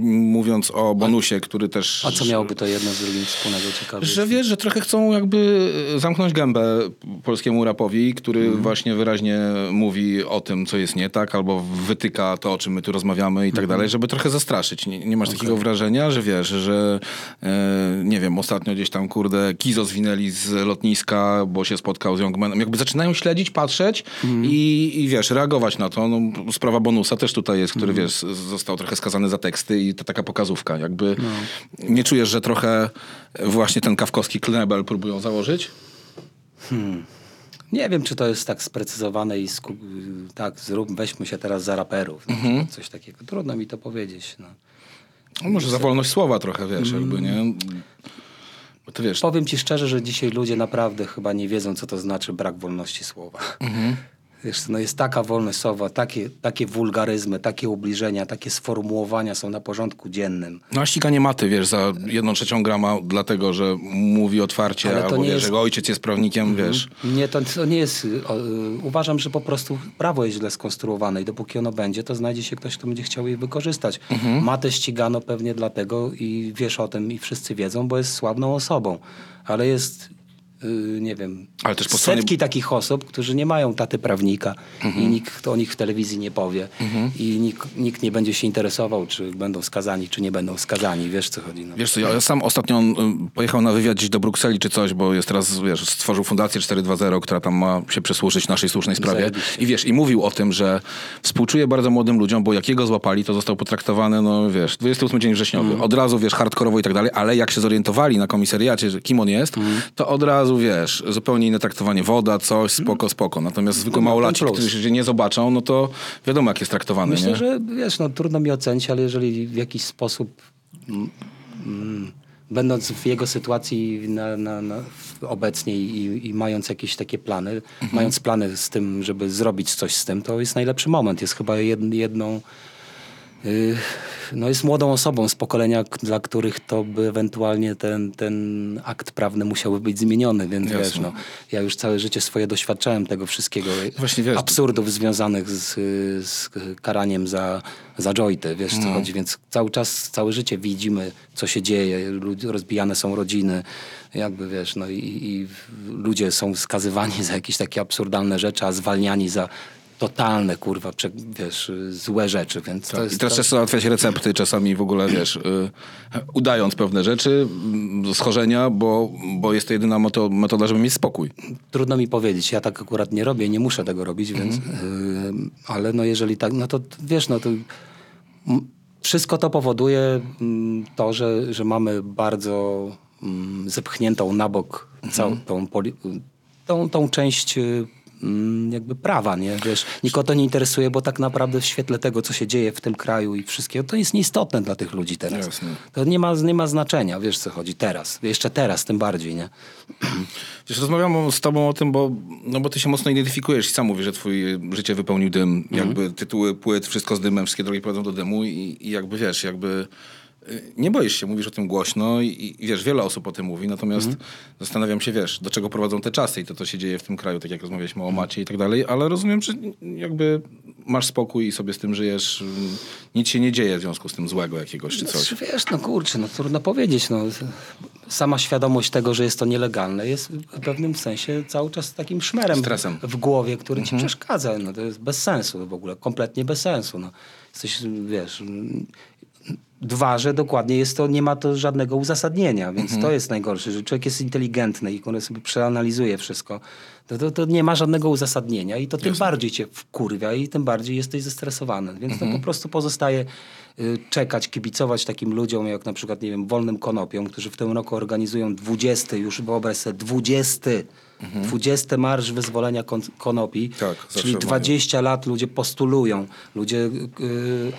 mówiąc o bonusie, który też... A co miałoby to jedno z drugim wspólnego ciekawe? Że wiesz, że trochę chcą jakby zamknąć gębę polskiemu rapowi, który Mhm. właśnie wyraźnie mówi o tym, co jest nie tak, albo wytyka to, o czym my tu rozmawiamy i tak Mhm. dalej, żeby trochę zastraszyć. Nie, nie masz takiego wrażenia, że wiesz, że e, nie wiem, ostatnio gdzieś tam, kurde, Kizo zwinęli z lotniska, bo się spotkał z Youngmanem. Jakby zaczynają śledzić, patrzeć Mhm. i, i wiesz, reagować na to. No, sprawa bonusa też tutaj jest, który Mhm. wiesz, został trochę skazany za teksty i to taka pokazówka. Jakby No. nie czujesz, że trochę właśnie ten kawkowski knebel próbują założyć? Nie wiem, czy to jest tak sprecyzowane i sku... tak, zrób, weźmy się teraz za raperów. No, Mhm. Coś takiego. Trudno mi to powiedzieć. No. No może za wolność słowa trochę, wiesz, Mm. jakby, nie? Ty wiesz, Powiem ci szczerze, że dzisiaj ludzie naprawdę chyba nie wiedzą, co to znaczy brak wolności słowa. Mhm. Wiesz, no jest taka wolność słowa, takie, takie wulgaryzmy, takie ubliżenia, takie sformułowania są na porządku dziennym. No a ściganie maty, wiesz, za jedną trzecią grama, dlatego, że mówi otwarcie, Ale to albo nie wiesz, jest- że jego ojciec jest prawnikiem, wiesz. Nie, to, to nie jest. o, uważam, że po prostu prawo jest źle skonstruowane i dopóki ono będzie, to znajdzie się ktoś, kto będzie chciał je wykorzystać. Mhm. Matę ścigano pewnie dlatego i wiesz o tym i wszyscy wiedzą, bo jest sławną osobą. Ale jest. Y, nie wiem, Ale też po stronie- setki takich osób, którzy nie mają taty prawnika Mhm. i nikt o nich w telewizji nie powie i nikt, nikt nie będzie się interesował, czy będą skazani, czy nie będą skazani. Wiesz, co chodzi. No. Wiesz co, ja sam ostatnio y, pojechał na wywiad gdzieś do Brukseli czy coś, bo jest teraz, wiesz, stworzył fundację 420, która tam ma się przysłużyć naszej słusznej sprawie. Zajebiście. I wiesz, i mówił o tym, że współczuje bardzo młodym ludziom, bo jak jego złapali, to został potraktowany, no wiesz, 28 dzień wrześniowy. Od razu, wiesz, hardkorowo i tak dalej, ale jak się zorientowali na komisariacie, że kim on jest, to od razu, wiesz, zupełnie inne traktowanie, woda, coś, spoko, spoko. Natomiast zwykły małolaci, plus. którzy się nie zobaczą, no to wiadomo, jak jest traktowany, Myślę, nie? że wiesz, no trudno mi ocenić, ale jeżeli w jakiś sposób mm, mm, będąc w jego sytuacji na, na, na, obecnie i, i mając jakieś takie plany, Mhm. mając plany z tym, żeby zrobić coś z tym, to jest najlepszy moment. Jest chyba jed, jedną no jest młodą osobą z pokolenia, dla których to by ewentualnie ten, ten akt prawny musiałby być zmieniony, więc Jasne. wiesz, no, ja już całe życie swoje doświadczałem tego wszystkiego. Właśnie, wiesz, absurdów związanych z, z karaniem za, za jointy, wiesz No. co chodzi, więc cały czas, całe życie widzimy, co się dzieje, rozbijane są rodziny, jakby wiesz, no i, i ludzie są skazywani za jakieś takie absurdalne rzeczy, a zwalniani za totalne, kurwa, prze, wiesz, złe rzeczy, więc to Tak. jest... I teraz to... trzeba załatwiać recepty czasami w ogóle, wiesz, y, udając pewne rzeczy, y, schorzenia, bo, bo jest to jedyna meto- metoda, żeby mieć spokój. Trudno mi powiedzieć, ja tak akurat nie robię, nie muszę tego robić, więc, Mhm. yy, ale no jeżeli tak, no to wiesz, no to m, wszystko to powoduje mm, to, że, że mamy bardzo mm, zepchniętą na bok całą tą, poli- tą, tą część y, mm, jakby prawa, nie? Wiesz, nikogo to nie interesuje, bo tak naprawdę w świetle tego, co się dzieje w tym kraju i wszystkiego, to jest nieistotne dla tych ludzi teraz. Jasne. To nie ma, nie ma znaczenia, wiesz co chodzi, teraz. Jeszcze teraz, tym bardziej, nie? Wiesz, rozmawiam z tobą o tym, bo, no bo ty się mocno identyfikujesz i sam mówisz, że twoje życie wypełnił dym, jakby tytuły płyt, wszystko z dymem, wszystkie drogi prowadzą do dymu i, i jakby wiesz, jakby nie boisz się, mówisz o tym głośno i, i wiesz, wiele osób o tym mówi, natomiast zastanawiam się, wiesz, do czego prowadzą te czasy i to, co się dzieje w tym kraju, tak jak rozmawialiśmy o Macie i tak dalej, ale rozumiem, że jakby masz spokój i sobie z tym żyjesz, y, nic się nie dzieje w związku z tym złego jakiegoś czy coś. Znaczy, wiesz, no kurczę, no trudno powiedzieć. No. Sama świadomość tego, że jest to nielegalne jest w pewnym sensie cały czas takim szmerem Stresem. w głowie, który ci przeszkadza. No, to jest bez sensu w ogóle, kompletnie bez sensu. No. Jesteś, wiesz... Dwa, że dokładnie jest to, nie ma to żadnego uzasadnienia, więc to jest najgorsze, że człowiek jest inteligentny i który sobie przeanalizuje wszystko, to, to, to nie ma żadnego uzasadnienia i to tym bardziej cię wkurwia i tym bardziej jesteś zestresowany. Więc to po prostu pozostaje y, czekać, kibicować takim ludziom, jak na przykład, nie wiem, Wolnym Konopiom, którzy w tym roku organizują 20, już wyobraź sobie, 20, 20 Marsz Wyzwolenia kon Konopi, Tak, czyli mają. 20 lat ludzie postulują, ludzie y,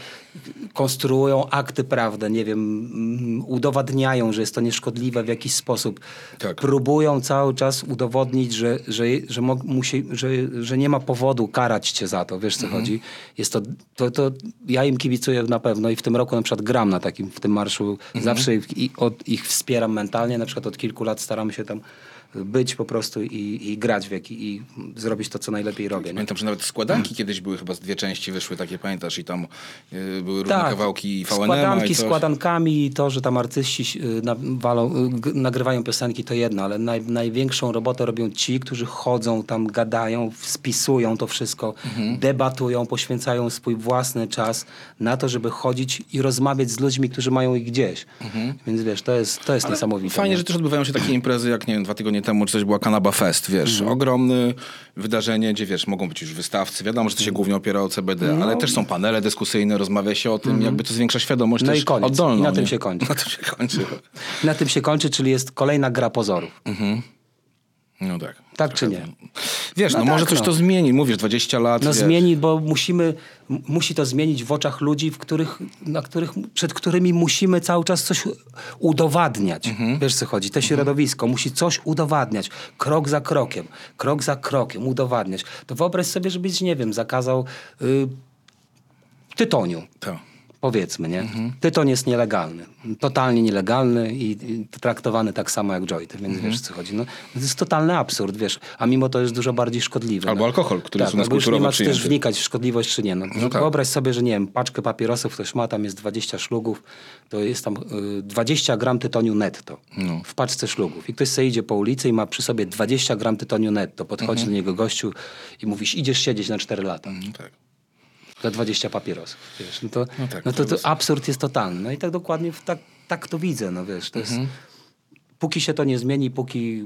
konstruują akty prawne, nie wiem, mm, udowadniają, że jest to nieszkodliwe w jakiś sposób. Tak. Próbują cały czas udowodnić, że, że, że, mo, musi, że, że nie ma powodu karać cię za to, wiesz co Mhm. chodzi. Jest to, to, to, ja im kibicuję na pewno i w tym roku na przykład gram na takim, w tym marszu. Mhm. Zawsze ich, i, od, ich wspieram mentalnie, na przykład od kilku lat staramy się tam być po prostu i, i grać w jaki, i zrobić to, co najlepiej robię. Nie? Pamiętam, że nawet składanki kiedyś były chyba z dwie części wyszły takie, pamiętasz, i tam y, były różne kawałki VNM Składanki coś. składankami i to, że tam artyści y, y, nagrywają piosenki to jedno, ale naj, największą robotę robią ci, którzy chodzą tam, gadają, spisują to wszystko, Mhm. debatują, poświęcają swój własny czas na to, żeby chodzić i rozmawiać z ludźmi, którzy mają ich gdzieś. Więc wiesz, to jest, to jest niesamowite. Mhm. Fajnie, nie? że też odbywają się takie imprezy, jak nie wiem, dwa tygodnie temu czy coś była Kanaba Fest, wiesz, Mhm. ogromne wydarzenie, gdzie wiesz, mogą być już wystawcy, wiadomo, że to Mhm. się głównie opiera o CBD, ale też są panele dyskusyjne, rozmawia się o tym, jakby to zwiększa świadomość Mhm. No i koniec. oddolną. I na tym nie? się kończy. Na tym się kończy. Na tym się kończy, czyli jest kolejna gra pozorów. No tak. Tak czy nie? Wiesz, no, No może tak, coś no. to zmieni. Mówisz, 20 lat, No wiesz. zmieni, bo musimy, musi to zmienić w oczach ludzi, w których, na których, przed którymi musimy cały czas coś udowadniać. Mhm. Wiesz co chodzi? To środowisko musi coś udowadniać. Krok za krokiem, krok za krokiem udowadniać. To wyobraź sobie, żebyś, nie wiem, zakazał y, tytoniu. Tak. Powiedzmy, nie? Mhm. Tytoń jest nielegalny. Totalnie nielegalny i, i traktowany tak samo jak jointy, więc Mhm. wiesz o co chodzi. No, to jest totalny absurd, wiesz. A mimo to jest dużo bardziej szkodliwy. Albo no. alkohol, który jest u nas już nie też wnikać w szkodliwość czy nie. No, No tak. Wyobraź sobie, że nie wiem, paczkę papierosów ktoś ma, tam jest 20 szlugów, to jest tam y, 20 gram tytoniu netto No. w paczce szlugów. I ktoś sobie idzie po ulicy i ma przy sobie 20 gram tytoniu netto. Podchodzi do niego gościu i mówisz, idziesz siedzieć na 4 lata No tak. Za 20 papierosów. Wiesz, no to, No tak, no to, to absurd jest totalny. No i tak dokładnie w- tak, tak to widzę. No wiesz, to Mhm. jest, póki się to nie zmieni, póki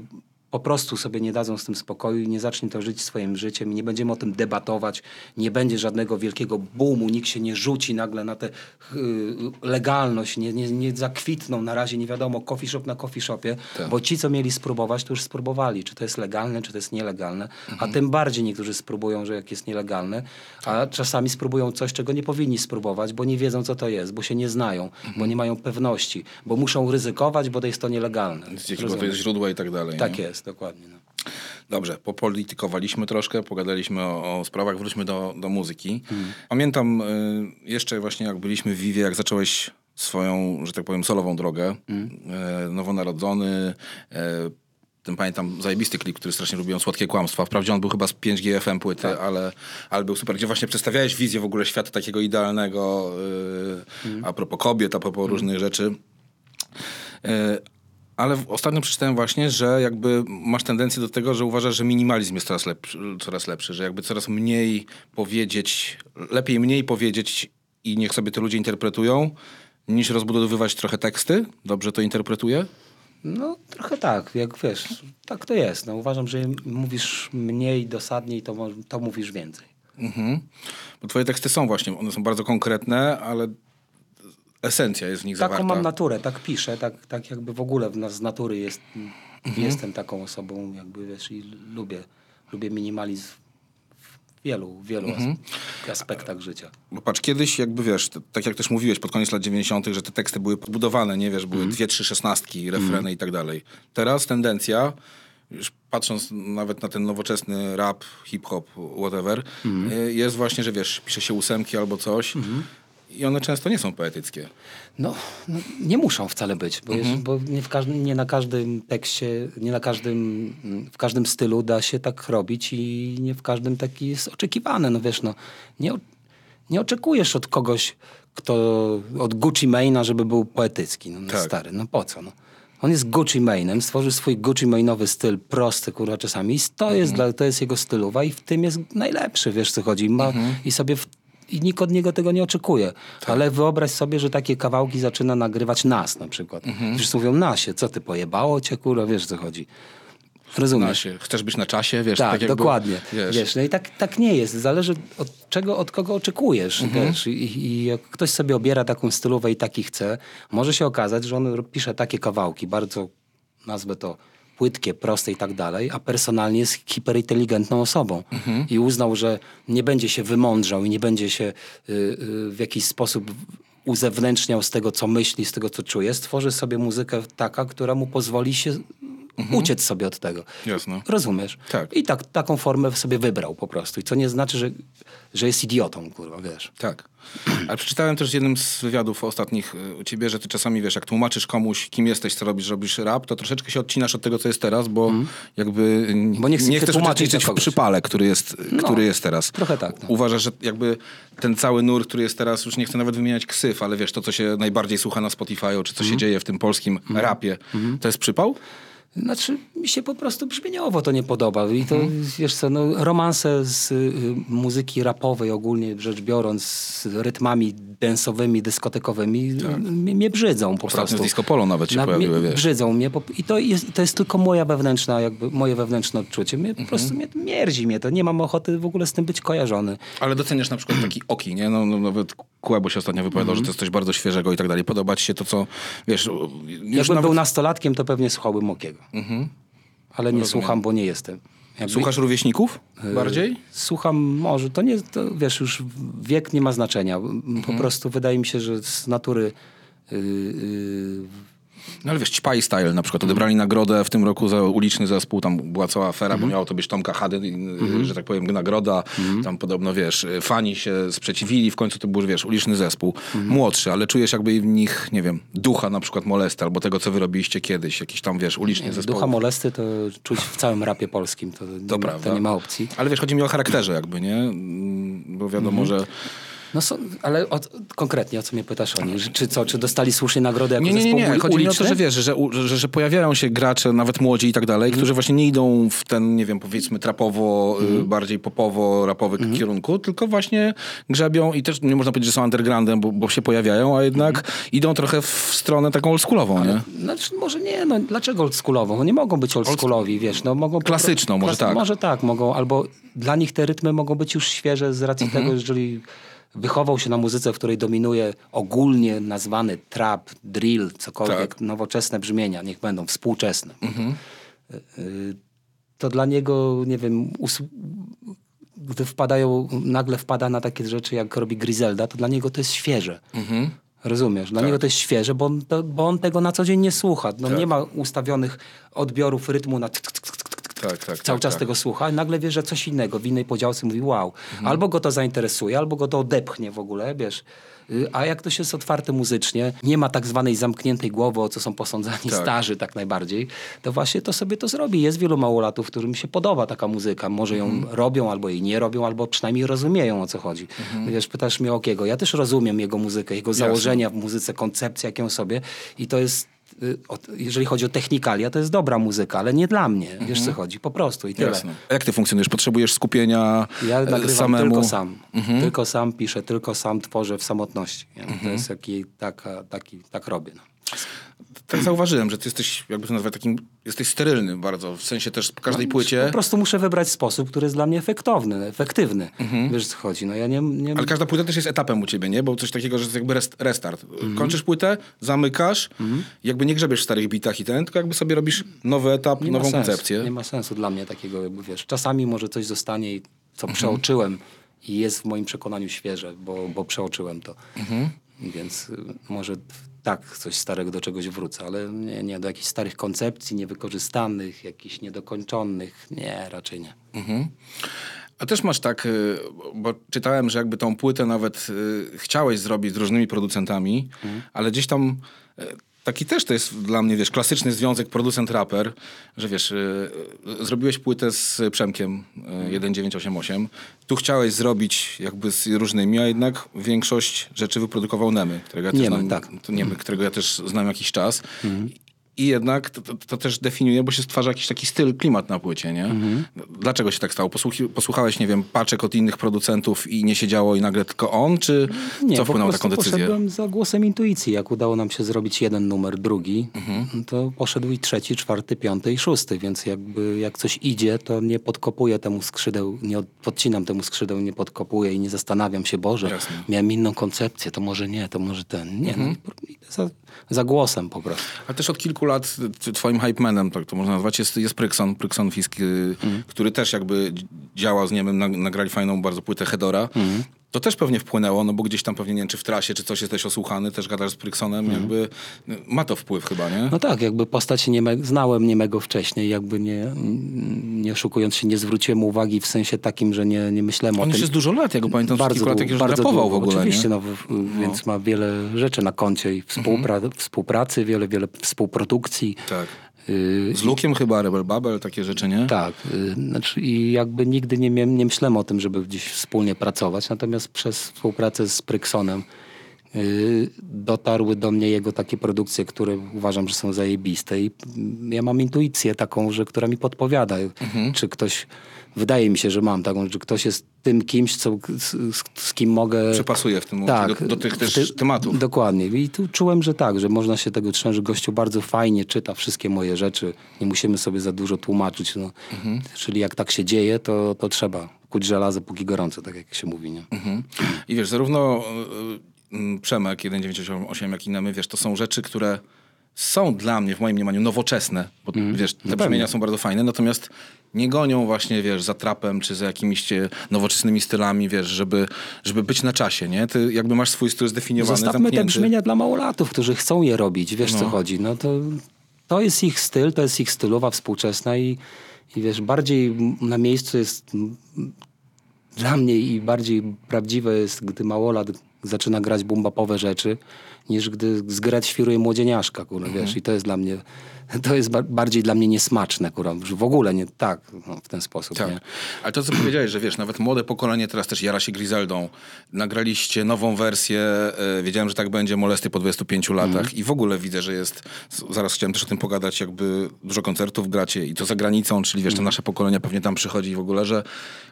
po prostu sobie nie dadzą z tym spokoju i nie zacznie to żyć swoim życiem i nie będziemy o tym debatować, nie będzie żadnego wielkiego boomu, nikt się nie rzuci nagle na tę y, legalność, nie, nie, nie zakwitną na razie, nie wiadomo, coffee shop na coffee shopie, Tak. bo ci, co mieli spróbować, to już spróbowali, czy to jest legalne, czy to jest nielegalne, Mhm. a tym bardziej niektórzy spróbują, że jak jest nielegalne, a czasami spróbują coś, czego nie powinni spróbować, bo nie wiedzą, co to jest, bo się nie znają, Mhm. bo nie mają pewności, bo muszą ryzykować, bo to jest to nielegalne. Jakiego to jest źródła i tak dalej. Tak nie? jest, dokładnie. No. Dobrze, popolitykowaliśmy troszkę, pogadaliśmy o, o sprawach, wróćmy do, do muzyki. Mhm. Pamiętam y, jeszcze właśnie jak byliśmy w Vivie, jak zacząłeś swoją, że tak powiem, solową drogę. Mhm. Y, nowonarodzony, y, ten pamiętam zajebisty klip, który strasznie lubiłem, Słodkie Kłamstwa. Wprawdzie on był chyba z 5 GFM płyty, Tak. ale, ale był super, gdzie właśnie przedstawiałeś wizję w ogóle świata takiego idealnego, y, Mhm. a propos kobiet, a propos różnych rzeczy. E, Ale ostatnio przeczytałem właśnie, że jakby masz tendencję do tego, że uważasz, że minimalizm jest coraz lepszy, coraz lepszy, że jakby coraz mniej powiedzieć, lepiej mniej powiedzieć i niech sobie to ludzie interpretują, niż rozbudowywać trochę teksty. Dobrze to interpretuję? no trochę tak, jak wiesz, tak to jest. No, uważam, że mówisz mniej dosadniej, to, to mówisz więcej. Mhm. Bo twoje teksty są właśnie, one są bardzo konkretne, ale esencja jest w nich Taką zawarta. mam naturę, tak piszę, tak, tak jakby w ogóle w nas z natury jest, Mhm. jestem taką osobą, jakby wiesz, i lubię, lubię minimalizm w wielu, wielu Mhm. as- aspektach życia. Bo patrz, kiedyś jakby wiesz, tak jak też mówiłeś pod koniec lat 90., że te teksty były podbudowane, nie wiesz, były Mhm. dwie, trzy szesnastki, refreny i tak dalej. Teraz tendencja, już patrząc nawet na ten nowoczesny rap, hip-hop, whatever, Mhm. y, jest właśnie, że wiesz, pisze się ósemki albo coś i one często nie są poetyckie. No, no nie muszą wcale być, bo, Mhm. jest, bo nie, w każdym, nie na każdym tekście, nie na każdym, w każdym stylu da się tak robić i nie w każdym taki jest oczekiwane. No wiesz, no, nie, nie oczekujesz od kogoś, kto od Gucci Mane'a, żeby był poetycki. No, no Tak. stary, no po co? No? On jest Gucci Mane'em, stworzył swój Gucci Mane'owy styl, prosty kurwa czasami i to, jest, Mhm. dla, to jest jego stylowa i w tym jest najlepszy, wiesz co chodzi. Ma, Mhm. I sobie w, i nikt od niego tego nie oczekuje. Tak. Ale wyobraź sobie, że takie kawałki zaczyna nagrywać nas na przykład. Mhm. Wszyscy mówią nasie, co ty pojebało cię, kurwa, wiesz co chodzi. Rozumiesz? Na się, chcesz być na czasie, wiesz, Tak, tak, jakby, dokładnie. Wiesz, Wiesz. no i tak, tak nie jest. Zależy od czego, od kogo oczekujesz. Mhm. Wiesz? I, I jak ktoś sobie obiera taką stylówę i taki chce, może się okazać, że on pisze takie kawałki, bardzo, nazwę to, płytkie, proste i tak dalej, a personalnie jest hiperinteligentną osobą. Mhm. I uznał, że nie będzie się wymądrzał i nie będzie się y, y, w jakiś sposób uzewnętrzniał z tego, co myśli, z tego, co czuje. Stworzy sobie muzykę taka, która mu pozwoli się uciec sobie od tego. Jasne. Rozumiesz? Tak. I tak, taką formę sobie wybrał po prostu. I co nie znaczy, że, że jest idiotą, kurwa, wiesz. Tak. Ale przeczytałem też w jednym z wywiadów ostatnich y, u ciebie, że ty czasami, wiesz, jak tłumaczysz komuś, kim jesteś, co robisz, robisz rap, to troszeczkę się odcinasz od tego, co jest teraz, bo jakby y, Mhm. Bo nie chcesz chcesz uczestniczyć dla w przypale, który jest, który jest teraz. trochę tak, no. Uważasz, że jakby ten cały nurt, który jest teraz, już nie chcę nawet wymieniać ksyw, ale wiesz, to, co się najbardziej słucha na Spotify'u, czy co Mhm. się dzieje w tym polskim rapie, to jest przypał? Znaczy, mi się po prostu brzmieniowo to nie podoba. I to, Mhm. wiesz co, no, romanse z y, muzyki rapowej ogólnie rzecz biorąc, z rytmami densowymi, dyskotekowymi, y, mnie, brzydzą po Tak. Ostatnio prostu. z Disco Polo nawet się Na- pojawiły, wiesz. Brzydzą mnie po, i to jest, to jest tylko moja wewnętrzna, jakby moje wewnętrzne odczucie. Mnie Mhm. po prostu mnie, mierdzi mnie to. Nie mam ochoty w ogóle z tym być kojarzony. Ale doceniasz na przykład taki oki, nie? No, no nawet Kłebo się ostatnio wypowiadał, Mhm. że to jest coś bardzo świeżego i tak dalej. Podoba ci się to, co, wiesz... Jakbym nawet... był nastolatkiem, to pewnie słuchałbym Mokiego. ale nie słucham, bo nie jestem. Jakby- Słuchasz rówieśników E, bardziej? Słucham może, to nie, to wiesz, już wiek nie ma znaczenia. Po Mhm. prostu wydaje mi się, że z natury yy, yy, No ale wiesz, Ćpaj Style. Na przykład odebrali nagrodę w tym roku za uliczny zespół, tam była cała afera, bo miało to być Tomka Hadyn, że tak powiem, nagroda, tam podobno, wiesz, fani się sprzeciwili, w końcu to był, wiesz, uliczny zespół, młodszy, ale czujesz jakby w nich, nie wiem, ducha na przykład Molesta, albo tego, co wy robiliście kiedyś, jakiś tam, wiesz, uliczny zespół. ducha molesty to czuć w całym rapie polskim. To, nie, ma, prawda. to nie ma opcji. Ale wiesz, chodzi mi o charakterze jakby, nie? Mm, Bo wiadomo, że... No są, ale o, konkretnie o co mnie pytasz o nich? Że- Czy co, czy dostali słusznie nagrodę jako Nie, nie, nie, nie. Chodzi mi o to, uliczny? że wiesz, że, że, że pojawiają się gracze, nawet młodzi i tak dalej, którzy właśnie nie idą w ten, nie wiem, powiedzmy trapowo, y, bardziej popowo, rapowy kierunku, tylko właśnie grzebią i też nie można powiedzieć, że są undergroundem, bo, bo się pojawiają, a jednak idą trochę w stronę taką oldschoolową, nie? Znaczy, może nie, no dlaczego oldschoolową? Nie mogą być oldschoolowi, wiesz, no mogą... Klasyczną, może tak. Może tak, mogą, albo dla nich te rytmy mogą być już świeże z racji Mhm. tego, jeżeli wychował się na muzyce, w której dominuje ogólnie nazwany trap, drill, cokolwiek, Tak. Mhm. nowoczesne brzmienia, niech będą współczesne. Y, y, To dla niego, nie wiem, gdy wpadają, nagle wpada na takie rzeczy, jak robi Griselda, to dla niego to jest świeże. Mhm. Rozumiesz? Dla niego to jest świeże, bo on, to, bo on tego na co dzień nie słucha. No, Tak. Nie ma ustawionych odbiorów rytmu na tk, tk, tk, Tak, tak, cały tak, czas tak. tego słucha i nagle wie, że coś innego w innej podziałce mówi wow. Albo go to zainteresuje, albo go to odepchnie w ogóle, wiesz. Y, A jak ktoś jest otwarty muzycznie, nie ma tak zwanej zamkniętej głowy, o co są posądzani Tak. starzy tak najbardziej, to właśnie to sobie to zrobi. Jest wielu małolatów, którym się podoba taka muzyka. Może ją robią, albo jej nie robią, albo przynajmniej rozumieją, o co chodzi. Wiesz, pytasz mnie o Okiego. Ja też rozumiem jego muzykę, jego założenia w muzyce, koncepcję, jaką sobie i to jest jeżeli chodzi o technikalia, to jest dobra muzyka, ale nie dla mnie. Wiesz co chodzi? Po prostu i tyle. Jasne. A jak ty funkcjonujesz? Potrzebujesz skupienia Ja e, nagrywam samemu? tylko sam. Tylko sam piszę, tylko sam tworzę w samotności. To jest jaki, taka, taki, tak robię. No. Tak zauważyłem, że ty jesteś, jakby to nazwać, takim, jesteś sterylny bardzo, w sensie też po każdej płycie, Po prostu muszę wybrać sposób, który jest dla mnie efektowny, efektywny. Wiesz co chodzi? No ja nie... nie... ale każda płyta też jest etapem u ciebie, nie? Bo coś takiego, że to jest jakby rest, restart. Mhm. Kończysz płytę, zamykasz, jakby nie grzebiesz w starych bitach i ten, tylko jakby sobie robisz nowy etap, nie nową koncepcję. Nie ma sensu dla mnie takiego, jakby wiesz. Czasami może coś zostanie, i co Mhm. przeoczyłem i jest w moim przekonaniu świeże, bo, bo przeoczyłem to. Mhm. Więc y, może tak coś starego do czegoś wrócę, ale nie, nie do jakichś starych koncepcji, niewykorzystanych, jakichś niedokończonych. Nie, raczej nie. A też masz tak, y, bo czytałem, że jakby tą płytę nawet y, chciałeś zrobić z różnymi producentami, Mhm. ale gdzieś tam y, taki też to jest dla mnie, wiesz, klasyczny związek producent-raper, że wiesz, y, y, zrobiłeś płytę z Przemkiem y, Mhm. 1988, tu chciałeś zrobić jakby z różnymi, a jednak większość rzeczy wyprodukował Nemy, którego ja też Niemy, znam, tak. Niemy, którego ja też znam jakiś czas. I jednak to, to, to też definiuje, bo się stwarza jakiś taki styl, klimat na płycie, nie? Dlaczego się tak stało? Posłuchi, posłuchałeś, nie wiem, paczek od innych producentów i nie siedziało i nagle tylko on, czy Nie, co wpłynęło na taką decyzję? poszedłem za głosem intuicji. Jak udało nam się zrobić jeden numer, drugi, Mhm. to poszedł i trzeci, czwarty, piąty i szósty, więc jakby jak coś idzie, to nie podkopuję temu skrzydeł, nie od- podcinam temu skrzydeł, nie podkopuję i nie zastanawiam się, Boże, Jasne. miałem inną koncepcję, to może nie, to może ten. Nie, Mhm. no, idę za, za głosem po prostu. Ale też od kilku lat t- twoim hype manem, tak to można nazwać, jest, jest Prykson, Prykson Fisk, y, który też jakby dzi- działa z Niemem, nag- nagrali fajną bardzo płytę Hedora. To też pewnie wpłynęło, no bo gdzieś tam pewnie, nie wiem, czy w trasie, czy coś jesteś osłuchany, też gadasz z Pryksonem, jakby y, ma to wpływ chyba, nie? No tak, jakby postać nieme, znałem Niemego wcześniej, jakby nie, nie oszukując się, nie zwróciłem uwagi w sensie takim, że nie, nie myślałem o On tym. już jest dużo lat, ja go pamiętam bardzo kilku lat, jak już bardzo długo. w ogóle, Oczywiście? Mhm. no, w, więc ma wiele rzeczy na koncie i współpra- współpracy, wiele, wiele współprodukcji. Tak. Y, Z Lukiem chyba, Rebel Babel, takie rzeczy, nie? tak, y, znaczy i jakby nigdy nie, nie myślałem o tym, żeby gdzieś wspólnie pracować, natomiast przez współpracę z Pryksonem dotarły do mnie jego takie produkcje, które uważam, że są zajebiste i mm, ja mam intuicję taką, że która mi podpowiada, Mhm. czy ktoś, wydaje mi się, że mam taką, że ktoś jest tym kimś, co, z, z, kim mogę... Przepasuje w tym momencie do, do tych też ty- tematów. Dokładnie. I tu czułem, że tak, że można się tego trzymać, że gościu bardzo fajnie czyta wszystkie moje rzeczy. Nie musimy sobie za dużo tłumaczyć. No. Mhm. Czyli jak tak się dzieje, to, to trzeba kuć żelazo póki gorące, tak jak się mówi. Nie? Mhm. I wiesz, zarówno y, y, Przemek 1988, jak i Nemy, wiesz, to są rzeczy, które są dla mnie, w moim mniemaniu, nowoczesne, bo wiesz, te brzmienia są bardzo fajne, natomiast nie gonią właśnie, wiesz, za trapem, czy za jakimiś nowoczesnymi stylami, wiesz, żeby, żeby być na czasie, nie? Ty jakby masz swój styl zdefiniowany, Zostawmy te zamknięty. brzmienia dla małolatów, którzy chcą je robić. Wiesz, co chodzi. No to, to jest ich styl, to jest ich stylowa współczesna i, i wiesz, bardziej na miejscu jest dla mnie i bardziej prawdziwe jest, gdy małolat zaczyna grać bumbapowe rzeczy, niż gdy z grać świruje młodzieniaszka, kurwa, wiesz. I to jest dla mnie, to jest ba- bardziej dla mnie niesmaczne, kurwa. W ogóle nie tak, no, w ten sposób, Tak. nie? Ale to, co powiedziałeś, że wiesz, nawet młode pokolenie teraz też jara się Griseldą. Nagraliście nową wersję, e, wiedziałem, że tak będzie, Molesty po 25 latach i w ogóle widzę, że jest, zaraz chciałem też o tym pogadać, jakby dużo koncertów gracie i to za granicą, czyli wiesz, to nasze pokolenie pewnie tam przychodzi i w ogóle, że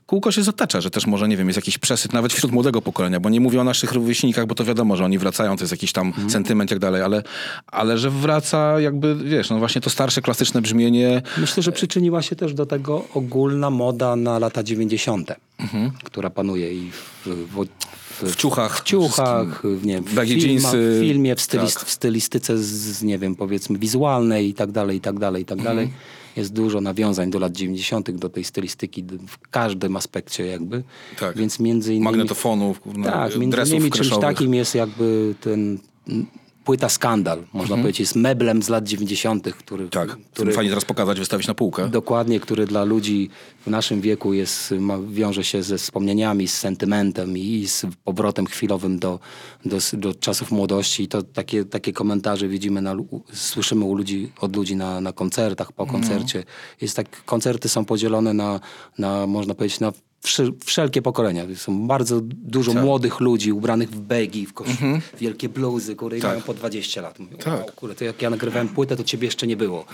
kółko się zatacza, że też może, nie wiem, jest jakiś przesyt nawet wśród młodego pokolenia, bo nie mówię o naszych rówieśnikach, bo to wiadomo, że oni wracają, to jest jakiś tam sentyment i tak dalej, ale, ale że wraca jakby, wiesz, no właśnie to starsze, klasyczne brzmienie, Myślę, że przyczyniła się też do tego ogólna moda na lata 90., Mhm. która panuje i w, w, w ciuchach, w ciuchach, w, nie, w, filmach, w filmie, w, stylist, tak. w stylistyce, z, nie wiem, powiedzmy wizualnej i tak dalej, i tak dalej, i tak Mhm. dalej. Jest dużo nawiązań do lat 90., do tej stylistyki w każdym aspekcie jakby. Tak. Więc między innymi... magnetofonów, no, Tak, między innymi czymś takim jest jakby ten płyta Skandal, można powiedzieć, jest meblem z lat 90., który, Mhm. Tak, który fajnie teraz pokazać, wystawić na półkę. Dokładnie, który dla ludzi w naszym wieku jest, ma, wiąże się ze wspomnieniami, z sentymentem i z powrotem chwilowym do, do, do czasów młodości. I to takie, takie komentarze widzimy, na, słyszymy u ludzi, od ludzi na, na koncertach, po koncercie. Jest tak, koncerty są podzielone na, na można powiedzieć, na wszelkie pokolenia. Są bardzo dużo młodych ludzi ubranych w begi, w kosz... wielkie bluzy, które Tak. mają po 20 lat. Mówią, Tak. kurde, to jak ja nagrywałem płytę, to ciebie jeszcze nie było.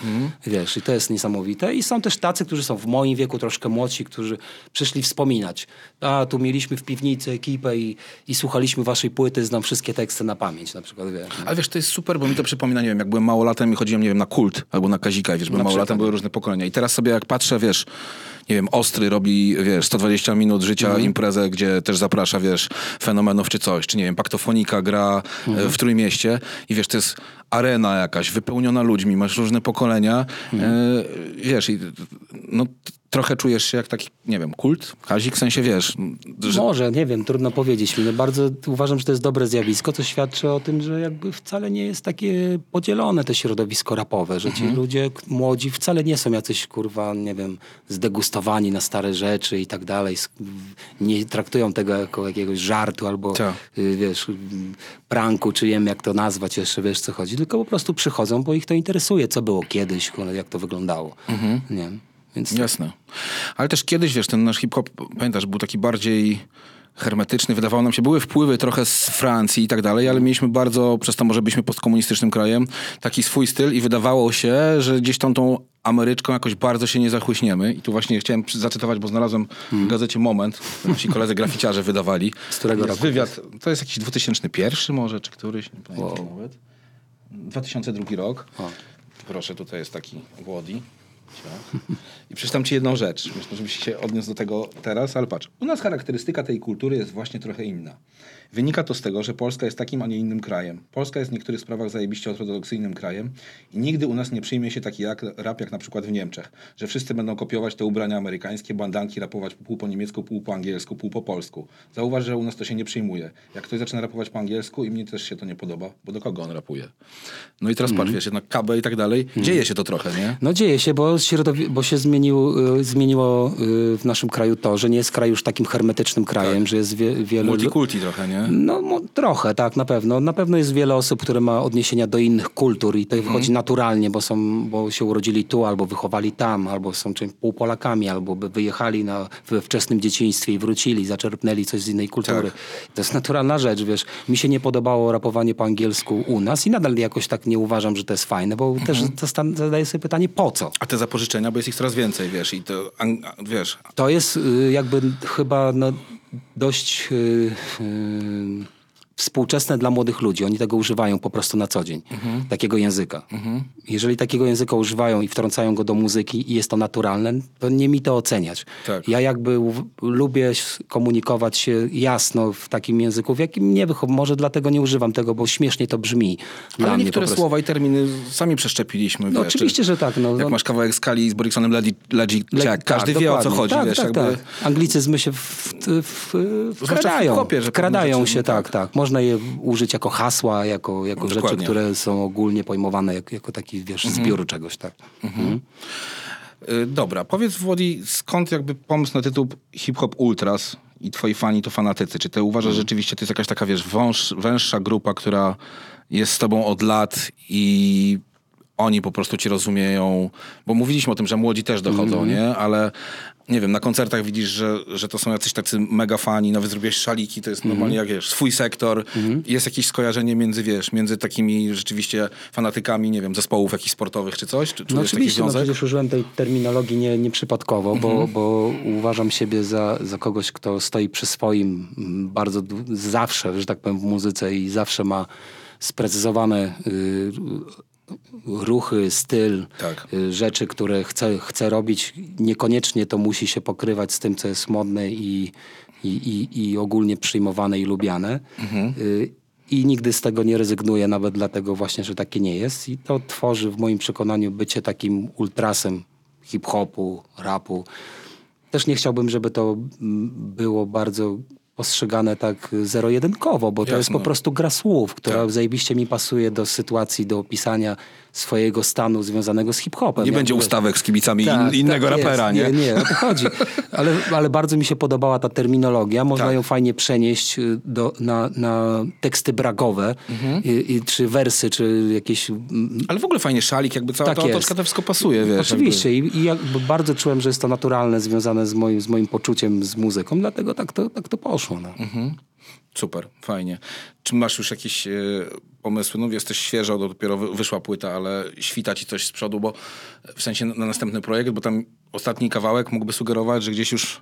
Wiesz, i to jest niesamowite. I są też tacy, którzy są w moim wieku, troszkę młodsi, którzy przyszli wspominać. A, tu mieliśmy w piwnicy ekipę i, i słuchaliśmy waszej płyty, znam wszystkie teksty na pamięć, na przykład, wiesz. Ale wiesz, to jest super, bo mi to przypomina, nie wiem, jak byłem małolatem i chodziłem, nie wiem, na kult albo na Kazika, i wiesz, byłem małolatem, były różne pokolenia. I teraz sobie jak patrzę, wiesz, nie wiem, Ostry robi, wiesz, 120 minut życia, Mhm. imprezę, gdzie też zaprasza, wiesz, fenomenów czy coś, czy nie wiem, Paktofonika gra e, Mhm. w Trójmieście i wiesz, to jest arena jakaś, wypełniona ludźmi, masz różne pokolenia, Mhm. e, wiesz, i no trochę czujesz się jak taki, nie wiem, kult, Kazik, w sensie, wiesz, że Może, nie wiem, trudno powiedzieć. No bardzo uważam, że to jest dobre zjawisko, co świadczy o tym, że jakby wcale nie jest takie podzielone to środowisko rapowe, że ci ludzie k- młodzi wcale nie są jacyś, kurwa, nie wiem, zdegustowani na stare rzeczy i tak dalej. Nie traktują tego jako jakiegoś żartu albo, Tak. y, wiesz, pranku, czy wiem jak to nazwać jeszcze, wiesz co chodzi. Tylko po prostu przychodzą, bo ich to interesuje, co było kiedyś, jak to wyglądało. Nie? Więc Jasne. Ale też kiedyś, wiesz, ten nasz hip-hop, pamiętasz, był taki bardziej hermetyczny. Wydawało nam się, były wpływy trochę z Francji i tak dalej, ale mieliśmy bardzo, przez to może byliśmy postkomunistycznym krajem, taki swój styl i wydawało się, że gdzieś tam tą Ameryczką jakoś bardzo się nie zachłyśniemy. I tu właśnie chciałem zacytować, bo znalazłem w gazecie Moment, nasi koledzy graficiarze wydawali. Z którego roku Wywiad, to jest jakiś 2001 może, czy któryś, nie pamiętam nawet. 2002 rok. Proszę, tutaj jest taki Włodi. I przeczytam ci jedną rzecz. Myślę, żebyś się odniósł do tego teraz, ale patrz. U nas charakterystyka tej kultury jest właśnie trochę inna. Wynika to z tego, że Polska jest takim, a nie innym krajem. Polska jest w niektórych sprawach zajebiście ortodoksyjnym krajem i nigdy u nas nie przyjmie się taki jak, rap jak na przykład w Niemczech, że wszyscy będą kopiować te ubrania amerykańskie, bandanki rapować pół po niemiecku, pół po angielsku, pół po polsku. Zauważ, że u nas to się nie przyjmuje. Jak ktoś zaczyna rapować po angielsku i mnie też się to nie podoba, bo do kogo on rapuje? No i teraz patrz, wiesz, jednak KB i tak dalej, dzieje się to trochę, nie? No dzieje się, bo, środowi- bo się zmienił, y, zmieniło y, w naszym kraju to, że nie jest kraj już takim hermetycznym krajem, że jest wie, wielu... Multikulti trochę, nie? No mo- trochę, tak, na pewno. Na pewno jest wiele osób, które ma odniesienia do innych kultur i to Mhm. wychodzi naturalnie, bo, są, bo się urodzili tu, albo wychowali tam, albo są czymś półpolakami, albo wyjechali na, we wczesnym dzieciństwie i wrócili, zaczerpnęli coś z innej kultury. Tak. To jest naturalna rzecz, wiesz. Mi się nie podobało rapowanie po angielsku u nas i nadal jakoś tak nie uważam, że to jest fajne, bo Mhm. też zadaję sobie pytanie, po co? A te zapożyczenia, bo jest ich coraz więcej, wiesz, i to, wiesz, To jest y, jakby chyba no, dość y, y, współczesne dla młodych ludzi. Oni tego używają po prostu na co dzień, takiego języka. Jeżeli takiego języka używają i wtrącają go do muzyki i jest to naturalne, to nie mi to oceniać. Tak. Ja jakby lubię komunikować się jasno w takim języku, w jakim nie wychowam. Może dlatego nie używam tego, bo śmiesznie to brzmi dla Ale mnie niektóre słowa i terminy sami przeszczepiliśmy. No wiesz, oczywiście, czy- że tak. No, Jak no, masz kawałek skali z Boriksonem Legit Le- Jack, każdy tak, wie o co dokładnie. chodzi, tak, wiesz, tak, jakby... tak. Anglicyzmy się w, w, w, wkradają. w pewne wkradają się, tak, tak. Można je użyć jako hasła, jako, jako rzeczy, które są ogólnie pojmowane jako, jako taki, wiesz, zbiór czegoś, tak. Mhm. Y, Dobra, powiedz Włodi, skąd jakby pomysł na tytuł Hip Hop Ultras i twoi fani to fanatycy? Czy ty uważasz, że rzeczywiście to jest jakaś taka, wiesz, wąż, węższa grupa, która jest z tobą od lat i oni po prostu cię rozumieją? Bo mówiliśmy o tym, że młodzi też dochodzą, nie? Ale nie wiem, na koncertach widzisz, że, że to są jacyś tacy mega fani, nawet zrobiłeś szaliki, to jest normalnie jak, wiesz, swój sektor. Jest jakieś skojarzenie między, wiesz, między takimi rzeczywiście fanatykami, nie wiem, zespołów jakichś sportowych czy coś? Czy No oczywiście, no przecież użyłem tej terminologii nie, nieprzypadkowo, bo, bo uważam siebie za, za kogoś, kto stoi przy swoim mm, bardzo zawsze, że tak powiem, w muzyce i zawsze ma sprecyzowane y, ruchy, styl, Tak. y, rzeczy, które chce, chce robić. Niekoniecznie to musi się pokrywać z tym, co jest modne i, i, i, i ogólnie przyjmowane i lubiane. Y, I nigdy z tego nie rezygnuję, nawet dlatego właśnie, że takie nie jest. I to tworzy w moim przekonaniu bycie takim ultrasem hip-hopu, rapu. Też nie chciałbym, żeby to mm, było bardzo postrzegane tak zero-jedynkowo, bo to jest Jasne. po prostu gra słów, która Tak. zajebiście mi pasuje do sytuacji, do opisania swojego stanu związanego z hip-hopem. Nie będzie ustawek z kibicami tak, in, innego tak rapera, jest. nie? Nie, nie, o to chodzi. Ale, ale bardzo mi się podobała ta terminologia. Można Tak. ją fajnie przenieść y, do, na, na teksty bragowe, Mhm. i, i, czy wersy, czy jakieś... mm, Ale w ogóle fajnie szalik, jakby cała Tak ta otoczka to wszystko pasuje, wiesz. Oczywiście i, i jakby bardzo czułem, że jest to naturalne, związane z moim, z moim poczuciem, z muzyką, dlatego tak to, tak to poszło. No. Jakby. Super, fajnie. Czy masz już jakieś e, pomysły? No jesteś świeżo, to dopiero wy- wyszła płyta, ale świta ci coś z przodu, bo w sensie na, na następny projekt, bo tam ostatni kawałek mógłby sugerować, że gdzieś już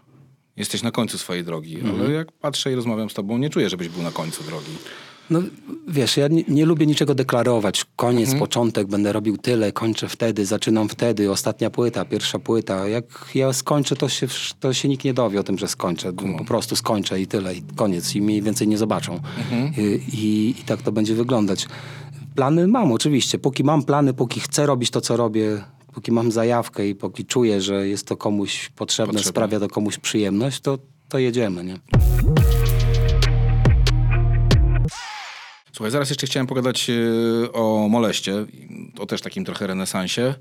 jesteś na końcu swojej drogi. Mhm. Ale jak patrzę i rozmawiam z tobą, nie czuję, żebyś był na końcu drogi. No, wiesz, ja nie, nie lubię niczego deklarować. Koniec, Mhm. początek, będę robił tyle, kończę wtedy, zaczynam wtedy, ostatnia płyta, pierwsza płyta. Jak ja skończę, to się, to się nikt nie dowie o tym, że skończę. Po prostu skończę i tyle, i koniec. I mniej więcej nie zobaczą. Mhm. I, i, I tak to będzie wyglądać. Plany mam oczywiście. Póki mam plany, póki chcę robić to, co robię, póki mam zajawkę i póki czuję, że jest to komuś potrzebne, Potrzebne. sprawia to komuś przyjemność, to, to jedziemy, nie? Słuchaj, zaraz jeszcze chciałem pogadać e, o moleście, o też takim trochę renesansie,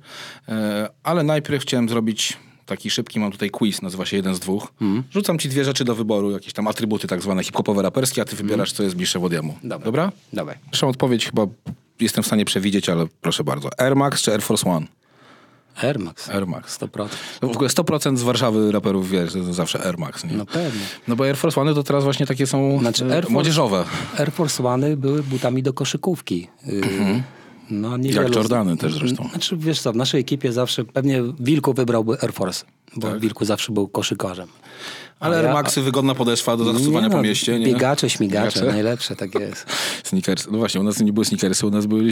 e, ale najpierw chciałem zrobić taki szybki, mam tutaj quiz, nazywa się jeden z dwóch. Mhm. Rzucam ci dwie rzeczy do wyboru, jakieś tam atrybuty tak zwane hip-hopowe, raperskie, a ty wybierasz, co jest bliższe Wodiemu. Dobra. Dobra? Dawaj. Pierwszą odpowiedź chyba jestem w stanie przewidzieć, ale proszę bardzo. Air Max czy Air Force One? Air Max. Air Max. 100%. W ogóle 100% z Warszawy raperów wiesz, że to zawsze Air Max, nie? No pewnie. No bo Air Force One to teraz właśnie takie są Znaczy, e, Air Force- młodzieżowe. Air Force One były butami do koszykówki. Yy, No, niewielu Jak Jordany też zresztą. Znaczy, wiesz co, w naszej ekipie zawsze pewnie Wilku wybrałby Air Force, bo Tak. Wilku zawsze był koszykarzem. Ale Air Maxy, wygodna podeszwa do zasuwania Nie po no, mieście, nie? Biegacze, śmigacze, Biegacze? najlepsze, tak jest. Sneakers. No właśnie, u nas nie były sneakersy, u nas były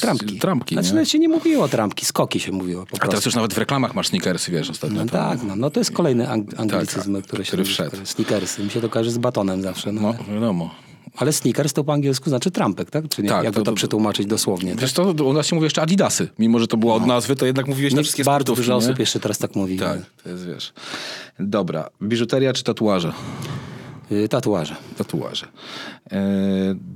Trampki. trampki Znaczy, nie? no, się nie mówiło trampki, skoki się mówiło po A teraz prostu. już nawet w reklamach masz sneakersy, wiesz, ostatnio. No tak, no, no to jest kolejny ang- anglicyzm, tak, który się który wszedł. Sneakersy. Mi się to kojarzy z batonem zawsze. No. No, wiadomo. Ale sneakers to po angielsku znaczy trampek, tak? Czy nie? Tak, Jakby to- to, to- przetłumaczyć dosłownie. Tak? Wiesz to, u nas się mówi jeszcze adidasy. Mimo, że to było od nazwy, to jednak mówiłeś na Nie, wszystkie bardzo dużo osób jeszcze teraz tak mówi. Tak, to jest, wiesz. Dobra. Biżuteria czy tatuaże? Y, Tatuaże. Tatuaże. E,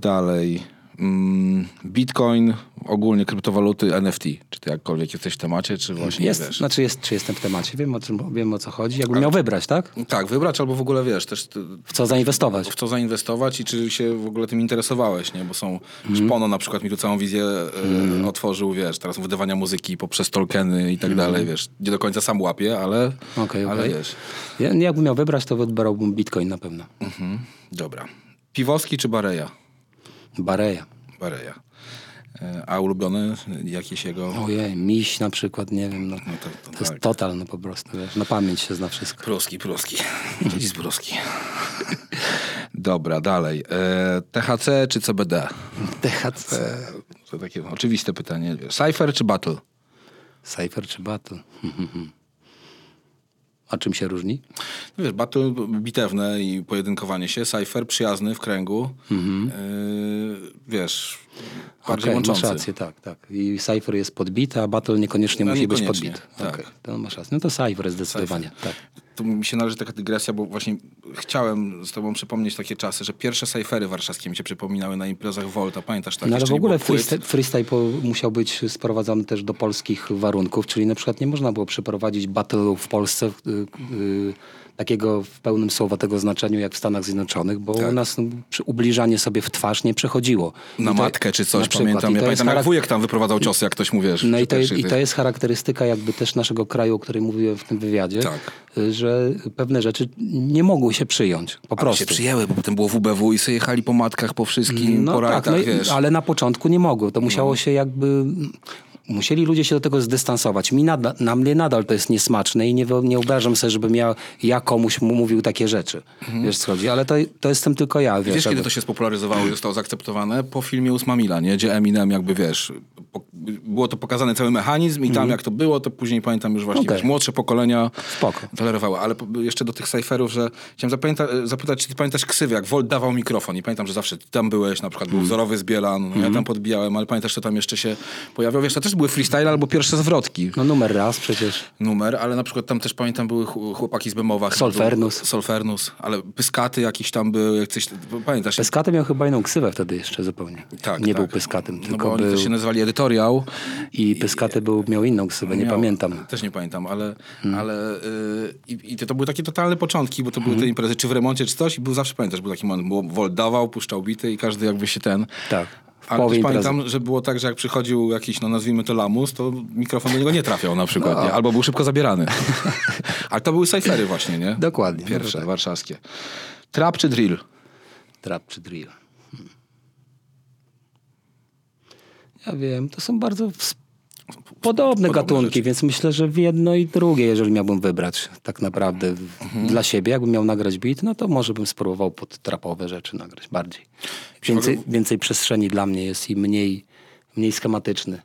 dalej. Mm, Bitcoin, ogólnie kryptowaluty, NFT. Czy ty jakkolwiek jesteś w temacie, czy właśnie Jest, wiesz? znaczy jest, czy jestem w temacie, wiem o, czym, wiem o co chodzi. Jakbym miał wybrać, tak? Tak, wybrać albo w ogóle wiesz, też W co zainwestować? w co zainwestować i czy się w ogóle tym interesowałeś, nie? Bo są, Mhm. Szpono na przykład mi tu całą wizję e, otworzył, wiesz, teraz wydawania muzyki poprzez tolkeny i tak Mhm. dalej, wiesz. Nie do końca sam łapie, ale, Okej, ale okej. wiesz. Ja, jakbym miał wybrać, to wybrałbym Bitcoin na pewno. Mhm. Dobra. Piwoski czy Bareja? Bareja. Bareja. E, A ulubiony jakiś jego... Ojej, miś na przykład, nie wiem. No, to- to to tak. jest total, no po prostu, wiesz, na pamięć się zna wszystko. Pruski, pruski. Czyli z pruski. Dobra, dalej. E, THC czy CBD? THC. To takie oczywiste pytanie. Cypher czy Battle? Cypher czy Battle? A czym się różni? No Wiesz, battle bitewne i pojedynkowanie się, cypher przyjazny w kręgu, yy, wiesz, bardziej masz łączący. rację, tak, tak. I Cypher jest podbity, a Battle niekoniecznie No, musi być niekoniecznie, podbity. tak. Okej, to masz rację. No to Cypher zdecydowanie, tak. Tu mi się należy taka dygresja, bo właśnie chciałem z tobą przypomnieć takie czasy, że pierwsze cyfery warszawskie mi się przypominały na imprezach Volta, pamiętasz tak? No ale w ogóle freestyle, musiał być sprowadzony też do polskich warunków, czyli na przykład nie można było przeprowadzić battle'u w Polsce y, y, takiego w pełnym słowa tego znaczeniu jak w Stanach Zjednoczonych, bo Tak. u nas no, ubliżanie sobie w twarz nie przechodziło. Na to- matkę czy coś, pamiętam. Ja pamiętam, jak wujek tam wyprowadzał ciosy, jak ktoś mu wiesz. no i to, i to jest charakterystyka jakby też naszego kraju, o której mówiłem w tym wywiadzie, Tak. że pewne rzeczy nie mogły się przyjąć, po Ale prostu. się przyjęły, bo potem było WBW i sobie jechali po matkach, po wszystkim, po tak, rajtach, no i-. No. ale na początku nie mogły. To musiało się jakby... Musieli ludzie się do tego zdystansować. Mi nada, na mnie nadal to jest niesmaczne i nie, nie wyobrażam sobie, żebym ja, ja komuś mu mówił takie rzeczy. Wiesz co chodzi? Ale to, to jestem tylko ja. Wiesz, Mhm. Wiesz, kiedy to się spopularyzowało i zostało zaakceptowane? Po filmie Ósma Mila, nie? Gdzie Eminem jakby, wiesz, po, było to pokazany cały mechanizm i tam jak to było, to później pamiętam już właśnie, Mhm. Okej. wiesz, młodsze pokolenia Spoko. tolerowały. Ale jeszcze do tych cyferów, że chciałem zapamięta, zapytać, czy ty pamiętasz ksywy, jak Volt dawał mikrofon i pamiętam, że zawsze ty tam byłeś, na przykład Mhm. był wzorowy z Bielan, no, ja tam podbijałem, ale pamiętasz, co tam jeszcze się pojawiał? Wiesz, to też były freestyle albo pierwsze zwrotki. No numer raz przecież. numer, ale na przykład tam też pamiętam były chł- chłopaki z Bemowa. Solfernus. był- Solfernus, ale Pyskaty jakieś tam były, jak coś, pamiętasz? Pyskaty miał chyba inną ksywę wtedy jeszcze zupełnie. Tak, nie tak. był Pyskatem, No tylko bo oni był... też się nazywali Edytoriał. I Pyskaty był, miał inną ksywę, nie Miał- pamiętam. Też nie pamiętam, ale, Hmm. ale yy, i, i to, to były takie totalne początki, bo to były te imprezy czy w remoncie, czy coś i był zawsze, pamiętasz, był taki moment, bo dawał, puszczał bity i każdy jakby się ten... Tak. Też imprezy. pamiętam, że było tak, że jak przychodził jakiś, no nazwijmy to lamus, to mikrofon do niego nie trafiał na przykład, No. nie? albo był szybko zabierany. Ale to były cyfery właśnie, nie? Dokładnie. Pierwsze, No warszawskie. Trap czy drill? Trap czy drill? Hmm. Ja wiem, to są bardzo podobne gatunki, rzeczy. więc myślę, że w jedno i drugie, jeżeli miałbym wybrać tak naprawdę Mhm. dla siebie, jakbym miał nagrać beat, no to może bym spróbował pod trapowe rzeczy nagrać bardziej. Więcej, więcej przestrzeni dla mnie jest i mniej, mniej schematyczny.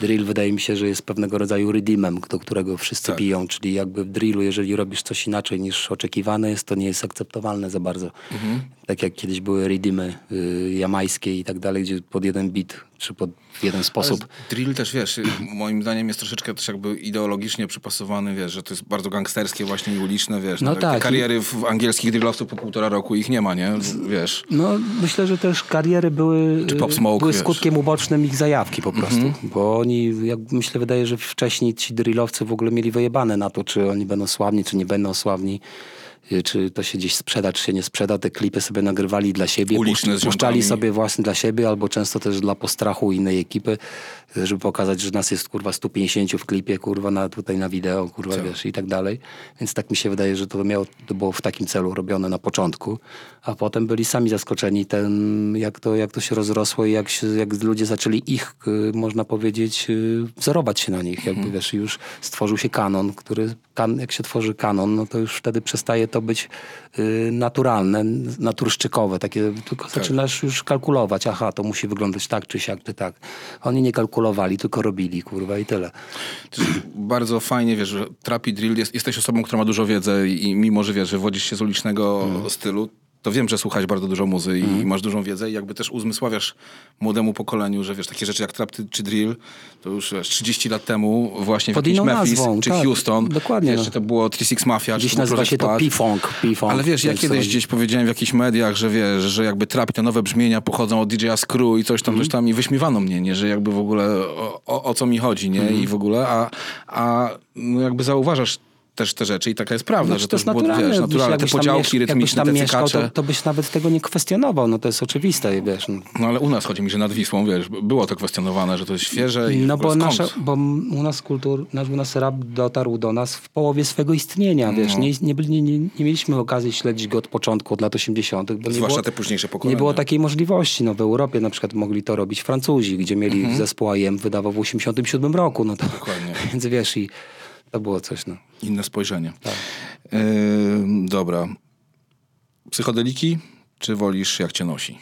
Drill wydaje mi się, że jest pewnego rodzaju redeemem, do którego wszyscy Tak. piją, czyli jakby w drillu, jeżeli robisz coś inaczej niż oczekiwane jest, to nie jest akceptowalne za bardzo. Mhm. Tak jak kiedyś były redeemy y, jamańskie i tak dalej, gdzie pod jeden beat, czy pod jeden sposób. Drill też, wiesz, moim zdaniem jest troszeczkę też jakby ideologicznie przypasowany, wiesz, że to jest bardzo gangsterskie właśnie i uliczne, wiesz. No tak. kariery w angielskich drillowców po półtora roku ich nie ma, nie? Wiesz. No, myślę, że też kariery były, Czy Pop y, Smoke, były wiesz. skutkiem ubocznym ich zajawki po prostu. Bo oni, jak myślę, wydaje, że wcześniej ci drillowcy w ogóle mieli wyjebane na to, czy oni będą sławni, czy nie będą sławni. Y, Czy to się gdzieś sprzeda, czy się nie sprzeda. Te klipy sobie nagrywali dla siebie. Uliczne puszcz- Puszczali sobie własne dla siebie, albo często też dla postrachu innej ekipy, żeby pokazać, że nas jest kurwa 150 w klipie, kurwa, na, tutaj na wideo, kurwa, Tak. wiesz, i tak dalej. Więc tak mi się wydaje, że to, miało, to było w takim celu robione na początku, a potem byli sami zaskoczeni tym, jak to, jak to się rozrosło i jak, się, jak ludzie zaczęli ich, y, można powiedzieć, y, wzorować się na nich. Jakby, Mhm. wiesz, już stworzył się kanon, który, kan, jak się tworzy kanon, no to już wtedy przestaje to być y, naturalne, naturszczykowe, takie, tylko Tak. zaczynasz już kalkulować, aha, to musi wyglądać tak, czy siak, czy tak. Oni nie kalkulowali, tylko robili, kurwa, i tyle. To bardzo fajnie, wiesz, że trap i drill, jest, jesteś osobą, która ma dużo wiedzy i, i mimo, że wiesz, że wodzisz się z ulicznego Mhm. stylu, to wiem, że słuchałeś bardzo dużo muzy i masz dużą wiedzę i jakby też uzmysławiasz młodemu pokoleniu, że wiesz, takie rzeczy jak trap czy drill, to już wiesz, 30 lat temu właśnie w Pod jakimś inną Memphis nazwą, czy tak, Houston, dokładnie, wiesz, czy to było 36 Mafia, Dziś czy nazywa się to. P-Funk. Ale wiesz, ja kiedyś gdzieś powiedziałem w jakichś mediach, że wiesz, że jakby trap te nowe brzmienia pochodzą od DJ-a Screw i coś tam, Mhm. coś tam i wyśmiewano mnie, nie, że jakby w ogóle o, o, o co mi chodzi, nie, Mhm. i w ogóle, a, a no jakby zauważasz też te rzeczy i taka jest prawda, Znaczy, że to jest też było, naturalne. wiesz, naturalne, te podziałki miesz- rytmiczne, tam te mieszkał, to, to byś nawet tego nie kwestionował. No to jest oczywiste, wiesz. No, No ale u nas chodzi mi, że nad Wisłą, wiesz, było to kwestionowane, że to jest świeże i no bo, skąd? bo u nas kultur, nasz, u nas rap dotarł do nas w połowie swego istnienia, wiesz. No. Nie, nie, nie, nie, mieliśmy okazji śledzić go od początku, od lat 80. Bo nie Zwłaszcza było, te późniejsze pokolenia. Nie było takiej możliwości. No, w Europie na przykład mogli to robić Francuzi, gdzie mieli Mhm. zespół IM wydawał w 87 roku. No to, Dokładnie. Więc wiesz, i to było coś, no. Inne spojrzenie. Tak. Yy, dobra. Psychodeliki czy wolisz jak cię nosi?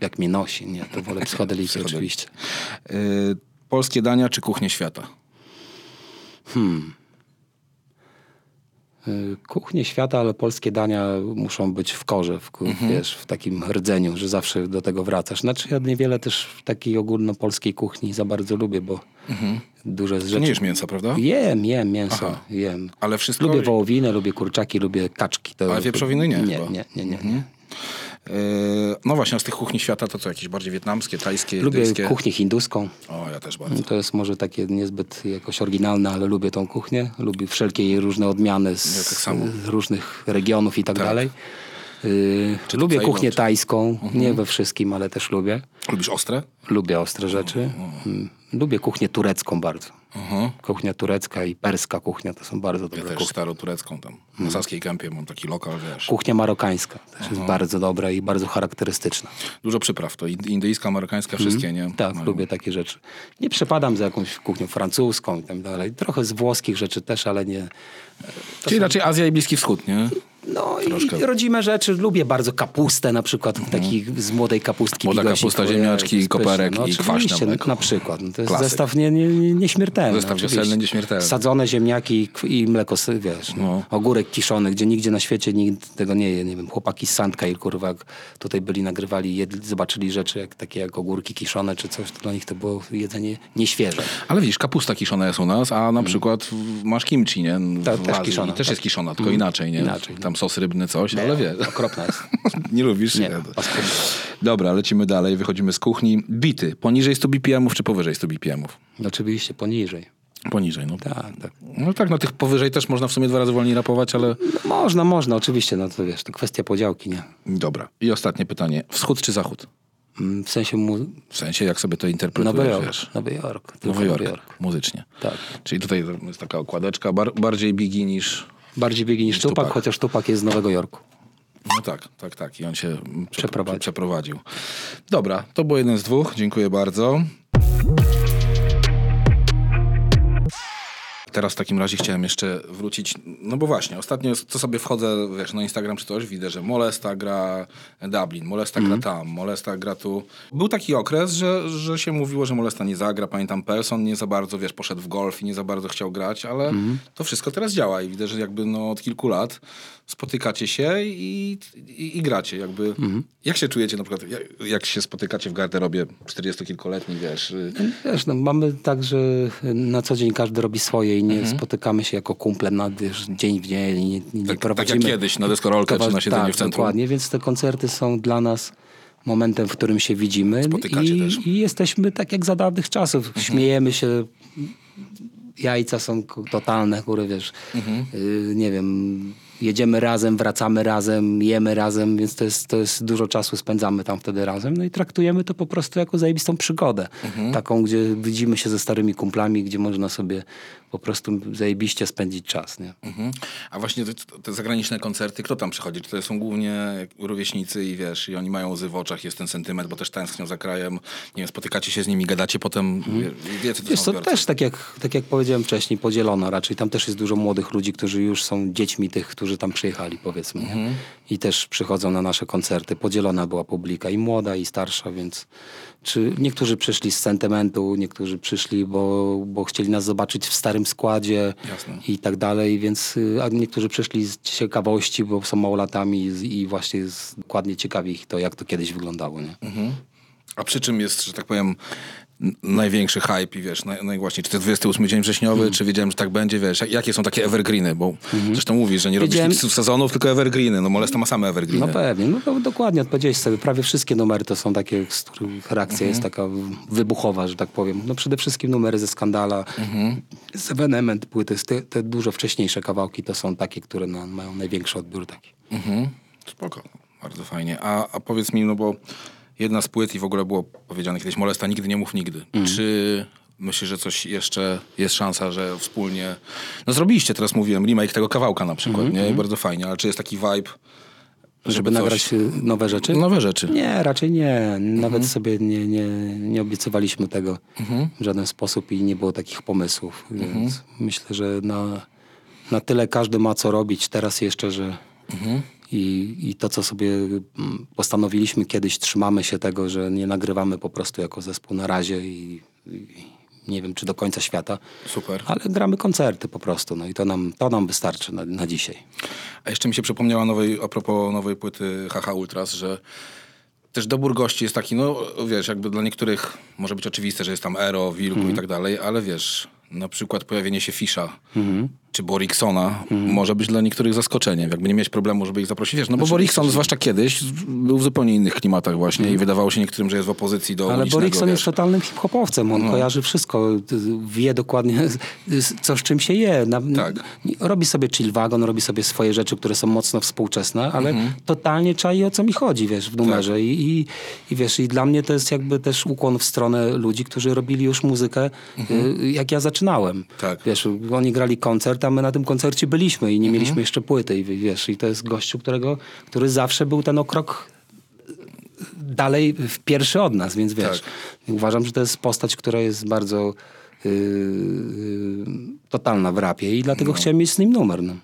Jak mnie nosi, nie, to wolę psychodeliki Psychodeliki. oczywiście. Yy, polskie dania czy kuchnie świata? Y, Kuchnie świata, ale polskie dania muszą być w korze, w, ku- wiesz, w takim rdzeniu, że zawsze do tego wracasz. Znaczy ja niewiele też takiej ogólnopolskiej kuchni za bardzo lubię, bo duże z Ty rzeczy... nie jesz mięsa, prawda? Jem, jem mięso, Aha. jem. Ale wszystko... Lubię wołowinę, lubię kurczaki, lubię kaczki. To, Ale wieprzowiny nie Nie, nie, nie, nie. nie. Yy, no właśnie, z tych kuchni świata to co, jakieś bardziej wietnamskie, tajskie, Lubię indyjskie? kuchnię hinduską. O, ja też bardzo. To jest może takie niezbyt jakoś oryginalne, ale lubię tą kuchnię. Lubię wszelkie jej różne odmiany z, Ja tak różnych regionów i tak, dalej. Yy, lubię kuchnię czy- tajską, nie we wszystkim, ale też lubię. Lubisz ostre? Lubię ostre rzeczy. Mm, Lubię kuchnię turecką bardzo. Aha. Kuchnia turecka i perska kuchnia to są bardzo Ja dobre też kuchnie. staroturecką tam. Na Saskiej Kępie mam taki lokal, wiesz. Kuchnia marokańska też jest bardzo dobra i bardzo charakterystyczna. Dużo przypraw, to ind- indyjska, amerykańska, wszystkie, nie? Tak, Mają- lubię takie rzeczy. Nie przepadam za jakąś kuchnią francuską i tak dalej. Trochę z włoskich rzeczy też, ale nie. Czyli raczej Azja i Bliski Wschód, nie? No Troszkę. i rodzime rzeczy. Lubię bardzo kapustę na przykład, taki z młodej kapustki. Młoda kapusta, ziemniaczki, jest koperek pyszne. i no, kwaśne oczywiście, mleko. Na przykład. No, to jest Klasyk. zestaw nie, nie, nie, nieśmiertelny. Zestaw wiosenny nieśmiertelny. Sadzone ziemniaki i i mleko, wiesz, no. No. ogórek kiszony, gdzie nigdzie na świecie nikt tego nie je. Nie wiem, chłopaki z Sandka kurwa, jak tutaj byli, nagrywali, jedli, zobaczyli rzeczy jak, takie jak ogórki kiszone czy coś, to dla nich to było jedzenie nieświeże. Ale widzisz, kapusta kiszona jest u nas, a na przykład w- masz kimchi, nie? W Tak, też kiszona, I też tak. jest kiszona, tylko inaczej, nie? Inaczej, Tam sos rybny, coś, ale wiesz. Okropna jest. nie lubisz? Nie. Dobra, lecimy dalej, wychodzimy z kuchni. Bity, poniżej 100 BPM-ów czy powyżej 100 BPM-ów? Oczywiście poniżej. Poniżej, no. Tak, tak. No tak, no tych powyżej też można w sumie dwa razy wolniej rapować, ale... No, można, można, oczywiście, no to wiesz, to kwestia podziałki, nie? Dobra. I ostatnie pytanie. Wschód czy zachód? Mm, W sensie mu... W sensie, jak sobie to interpretujesz, Nowy Jork. wiesz? Nowy Jork. Nowy Jork, muzycznie. Tak. Czyli tutaj jest taka okładeczka, bar, bardziej Biggie niż... Bardziej biegi niż Tupak, Tupak. chociaż Tupak jest z Nowego Jorku. No tak, tak, tak. I on się przepro- Przeprowadził. przeprowadził. Dobra, to było jeden z dwóch. Dziękuję bardzo. Teraz w takim razie chciałem jeszcze wrócić, no bo właśnie, ostatnio co sobie wchodzę, wiesz, na Instagram czy coś, widzę, że Molesta gra Dublin, Molesta gra tam, Molesta gra tu. Był taki okres, że, że się mówiło, że Molesta nie zagra, pamiętam Person nie za bardzo, wiesz, poszedł w golf i nie za bardzo chciał grać, ale to wszystko teraz działa i widzę, że jakby no od kilku lat spotykacie się i, i, i gracie, jakby. Jak się czujecie na przykład, jak, jak się spotykacie w garderobie 40-kilkoletni, wiesz, y, Wiesz, no, mamy tak, że na co dzień każdy robi swoje i nie Mhm. spotykamy się jako kumple na wiesz, dzień w dzień nie, nie tak, tak prowadzimy... jak kiedyś na deskorolkę czy na siedzeniu tak, w centrum. dokładnie, więc te koncerty są dla nas momentem, w którym się widzimy i. Mhm. i jesteśmy tak jak za dawnych czasów. Śmiejemy się, jajca są totalne, góry, wiesz, Mhm. y, nie wiem, jedziemy razem, wracamy razem, jemy razem, więc to jest, to jest dużo czasu spędzamy tam wtedy razem, no i traktujemy to po prostu jako zajebistą przygodę, Mhm. taką, gdzie widzimy się ze starymi kumplami, gdzie można sobie po prostu zajebiście spędzić czas, nie? Mhm. A właśnie te, te zagraniczne koncerty, kto tam przychodzi? Czy to są głównie rówieśnicy i wiesz, i oni mają łzy w oczach, jest ten sentyment, bo też tęsknią za krajem, nie wiem, spotykacie się z nimi, gadacie potem, wie, wiecie, to Wiesz są też tak jak, tak jak powiedziałem wcześniej, podzielono raczej. Tam też jest dużo młodych ludzi, którzy już są dziećmi tych, którzy tam przyjechali, powiedzmy. Nie? I też przychodzą na nasze koncerty. Podzielona była publika i młoda, i starsza, więc czy niektórzy przyszli z sentymentu, niektórzy przyszli, bo, bo chcieli nas zobaczyć w starym składzie Jasne. i tak dalej, więc y, a niektórzy przyszli z ciekawości, bo są małolatami i, i właśnie jest dokładnie ciekawi ich to, jak to kiedyś wyglądało. Nie? A przy czym jest, że tak powiem, największy hype i wiesz, naj, najgłaśniej, czy to jest 28 dzień wrześniowy, Mhm. czy wiedziałem, że tak będzie, wiesz, jak- jakie są takie evergreeny, bo zresztą mówisz, że nie robisz Wiedziałem- sezonów, tylko evergreeny, no Molesta ma same evergreeny. No pewnie, no dokładnie odpowiedziałeś sobie. Prawie wszystkie numery to są takie, z których reakcja jest taka wybuchowa, że tak powiem. No przede wszystkim numery ze Skandala, z Evenement, płyty, te, te dużo wcześniejsze kawałki to są takie, które no, mają największy odbiór taki. Mhm. Spoko, bardzo fajnie. A, a powiedz mi, no bo jedna z płyt i w ogóle było powiedziane kiedyś, Molesta nigdy nie mów nigdy. Czy myślisz, że coś jeszcze jest szansa, że wspólnie... No zrobiliście, teraz mówiłem, remake tego kawałka na przykład, nie? I bardzo fajnie, ale czy jest taki vibe, żeby, Żeby coś... nagrać nowe rzeczy? Nowe rzeczy. Nie, raczej nie. Nawet sobie nie, nie, nie obiecywaliśmy tego w żaden sposób i nie było takich pomysłów. Więc myślę, że na, na tyle każdy ma co robić teraz jeszcze, że i, i to, co sobie mm, postanowiliśmy kiedyś, trzymamy się tego, że nie nagrywamy po prostu jako zespół na razie i, i nie wiem, czy do końca świata. Super. Ale gramy koncerty po prostu, no i to nam, to nam wystarczy na, na dzisiaj. A jeszcze mi się przypomniała nowej, a propos nowej płyty HH Ultras, że też dobór gości jest taki, no wiesz, jakby dla niektórych może być oczywiste, że jest tam Ero, Wilku Mhm. i tak dalej, ale wiesz, na przykład pojawienie się Fisza czy Boriksona może być dla niektórych zaskoczeniem. Jakby nie mieć problemu, żeby ich zaprosić. Wiesz, no bo Borikson, zwłaszcza kiedyś, był w zupełnie innych klimatach właśnie i wydawało się niektórym, że jest w opozycji do Ale Borikson jest totalnym hip-hopowcem. On kojarzy wszystko, wie dokładnie, co z czym się je. Na, Tak. Robi sobie chill wagon, robi sobie swoje rzeczy, które są mocno współczesne, ale totalnie czai o co mi chodzi, wiesz, w numerze. I, i, I wiesz, i dla mnie to jest jakby też ukłon w stronę ludzi, którzy robili już muzykę, y, jak ja zaczynałem. Tak. Wiesz, oni grali koncert, my na tym koncercie byliśmy i nie mieliśmy jeszcze płyty. I wiesz, i to jest gościu, którego, który zawsze był ten o krok dalej w pierwszy od nas, więc wiesz, uważam, że to jest postać, która jest bardzo yy, totalna w rapie i dlatego chciałem mieć z nim numer. No.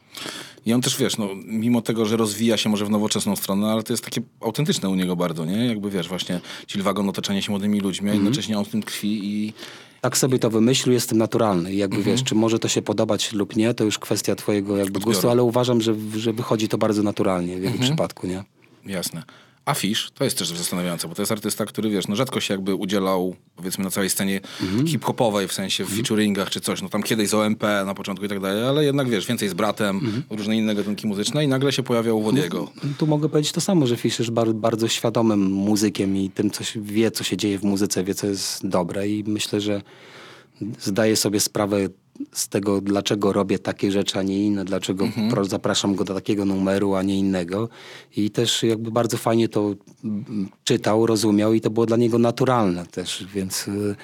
I on też, wiesz, no, mimo tego, że rozwija się może w nowoczesną stronę, ale to jest takie autentyczne u niego bardzo, nie? Jakby, wiesz, właśnie Chillwagon, otaczanie się młodymi ludźmi, a jednocześnie on w tym tkwi i... Tak sobie to wymyślił, jestem naturalny. I jakby wiesz, czy może to się podobać lub nie, to już kwestia twojego jakby Odbioru. gustu, ale uważam, że, że wychodzi to bardzo naturalnie w jego przypadku, nie? Jasne. A Fish to jest też zastanawiające, bo to jest artysta, który wiesz, no rzadko się jakby udzielał powiedzmy na całej scenie hip-hopowej, w sensie w featuringach czy coś. No tam kiedyś z OMP na początku i tak dalej, ale jednak wiesz, więcej z bratem, różne inne gatunki muzyczne i nagle się pojawiał u Wodiego. Tu mogę powiedzieć to samo, że Fish jest bar, bardzo świadomym muzykiem i tym, co się, wie, co się dzieje w muzyce, wie, co jest dobre i myślę, że zdaje sobie sprawę z tego, dlaczego robię takie rzeczy, a nie inne, dlaczego pro, zapraszam go do takiego numeru, a nie innego. I też jakby bardzo fajnie to mm, czytał, rozumiał i to było dla niego naturalne też, więc y,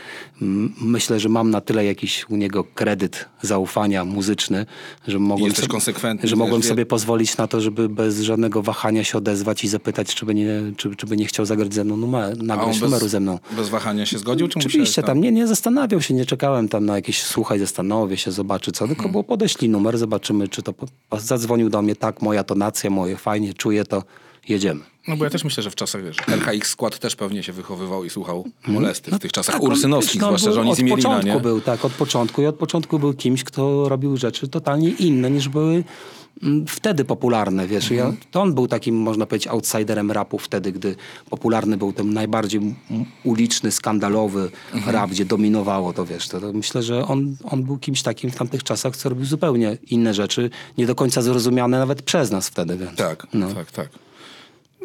myślę, że mam na tyle jakiś u niego kredyt zaufania muzyczny, że mogłem, konsekwentny, że mogłem wie- sobie pozwolić na to, żeby bez żadnego wahania się odezwać i zapytać, czy by nie, czy, czy by nie chciał zagrać ze mną numer, nagrać numeru ze mną. bez wahania się zgodził? Czy Oczywiście, musiałeś tam nie, nie zastanawiał się, nie czekałem tam na jakieś słuchaj, zastanowię się, zobaczy co, tylko było podeślij numer, zobaczymy, czy to... Po... Zadzwonił do mnie, tak, moja tonacja, moje, fajnie, czuję to, jedziemy. No bo ja też myślę, że w czasach, wiesz, RKX skład też pewnie się wychowywał i słuchał molesty w tych czasach Tak, on- ursynowskich, no, zwłaszcza, że oni od z Imielina, początku był, tak, od początku i od początku był kimś, kto robił rzeczy totalnie inne niż były wtedy popularne, wiesz. Ja, Mhm. to on był takim, można powiedzieć, outsiderem rapu wtedy, gdy popularny był ten najbardziej uliczny, skandalowy Mhm. rap, gdzie dominowało to, wiesz. To, to myślę, że on, on był kimś takim w tamtych czasach, co robił zupełnie inne rzeczy, nie do końca zrozumiane nawet przez nas wtedy, więc. Tak, No. tak, tak.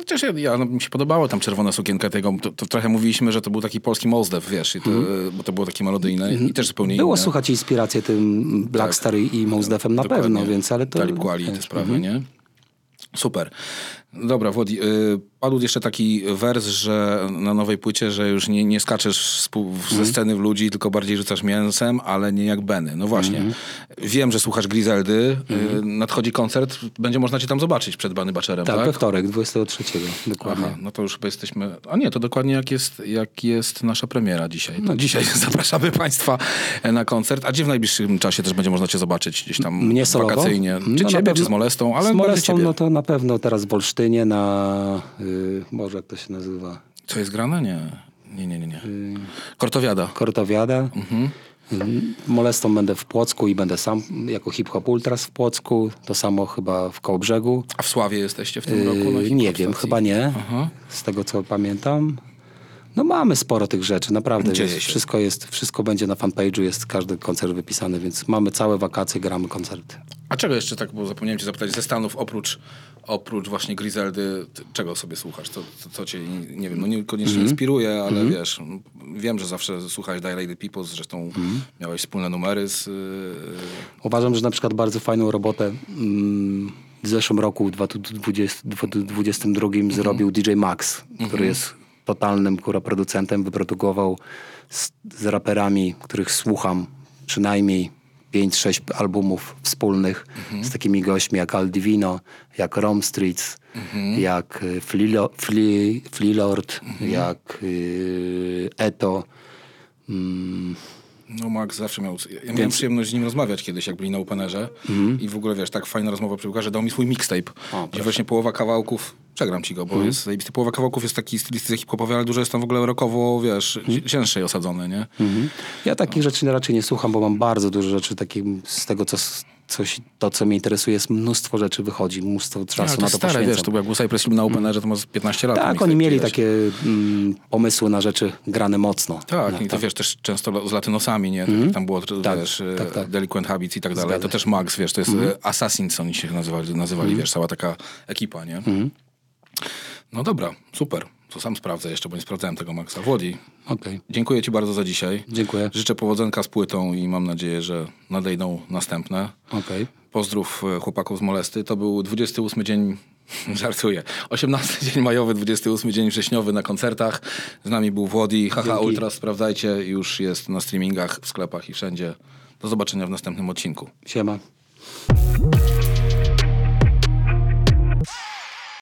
Chociaż ja, ja, no, mi się podobało tam czerwona sukienka tego, to, to trochę mówiliśmy, że to był taki polski Mozdew, wiesz, i to, bo to było takie melodyjne i też zupełnie Mhm. Było inne. słuchać inspirację tym Blackstar i i Mos Defem na Dokładnie. pewno, więc ale to... Talib Kweli te wiesz, sprawy, nie? Super. Dobra, Włodi, y, padł jeszcze taki wers, że na nowej płycie, że już nie, nie skaczesz ze sceny w ludzi, tylko bardziej rzucasz mięsem, ale nie jak Benny. No właśnie. Wiem, że słuchasz Griseldy. Y, nadchodzi koncert, będzie można cię tam zobaczyć przed Bany Baczerem, Tak, tak? we wtorek, 23, dokładnie. Aha, no to już chyba jesteśmy. A nie, to dokładnie jak jest, jak jest nasza premiera dzisiaj. No dzisiaj zapraszamy Państwa na koncert. A gdzie w najbliższym czasie też będzie można Cię zobaczyć gdzieś tam Mnie solowo? wakacyjnie? Czy No Ciebie, pewno- czy z Molestą, ale z Molestą, no to na pewno teraz w Olsztynie na... Yy, Boże, jak to się nazywa? Co jest grane? Nie. Nie, nie, nie. nie. Y- Kortowiada. Kortowiada. Mhm. Yy, Molestą będę w Płocku i będę sam jako hip-hop ultras w Płocku. To samo chyba w Kołobrzegu. A w Sławie jesteście w tym roku? na hip-hop nie wiem, chyba nie. Aha. Z tego, co pamiętam. No mamy sporo tych rzeczy, naprawdę. Dzieje się. wszystko, jest, wszystko będzie na fanpage'u, jest każdy koncert wypisany, więc mamy całe wakacje, gramy koncerty. A czego jeszcze tak, bo zapomniałem Cię zapytać, ze Stanów oprócz, oprócz właśnie Griseldy, czego sobie słuchasz? Co, co, co Cię, nie wiem, no niekoniecznie Mhm. inspiruje, ale wiesz, wiem, że zawsze słuchałeś Die Lady People, zresztą Mhm. miałeś wspólne numery z... Yy, Uważam, że na przykład bardzo fajną robotę mm, w zeszłym roku, w 2020 2022 zrobił DJ Max, który jest totalnym kurwa producentem, wyprodukował z, z raperami, których słucham przynajmniej 5-6 albumów wspólnych z takimi gośćmi jak Al Divino, jak Rom Streets, jak y, Flea, Flea, Flea Lord, jak y, Eto. Mm, No Max zawsze miał... Ja miałem przyjemność z nim rozmawiać kiedyś, jak byli na Openerze. I w ogóle, wiesz, tak fajna rozmowa przebiegła, że dał mi swój mixtape. O, gdzie właśnie połowa kawałków... Przegram ci go, bo jest zajebisty. Połowa kawałków jest taki stylistyce hip-hopowej, ale dużo jest tam w ogóle rockowo, wiesz, cięższej osadzone, nie? Ja takich rzeczy raczej nie słucham, bo mam bardzo dużo rzeczy takich z tego, co, coś, to co mnie interesuje, jest mnóstwo rzeczy wychodzi, mnóstwo czasu na to stare, poświęcam. wiesz, to jak Cypress Hill na Openerze, to ma z 15 lat. tak, oni mieli wiesz. takie mm, pomysły na rzeczy grane mocno. Tak, no, i to wiesz, też często z latynosami, nie? Tam było, Tak, wiesz, tak, tak. Delinquent Habits i tak dalej. Zgadza To też Max, wiesz, to jest Mhm. e, Assassins, oni się nazywali, nazywali wiesz, cała taka ekipa, nie? Mhm. No dobra, super. To sam sprawdzę jeszcze, bo nie sprawdzałem tego Maxa. Włodzi, Okej, dziękuję ci bardzo za dzisiaj. dziękuję. Życzę powodzenka z płytą i mam nadzieję, że nadejdą następne. Okej. Pozdrów e, chłopaków z Molesty. To był 28 dzień, żartuję, 18 dzień majowy, 28 dzień wrześniowy na koncertach. Z nami był Włodi. Haha. Ultra, sprawdzajcie. Już jest na streamingach, w sklepach i wszędzie. Do zobaczenia w następnym odcinku. Siema.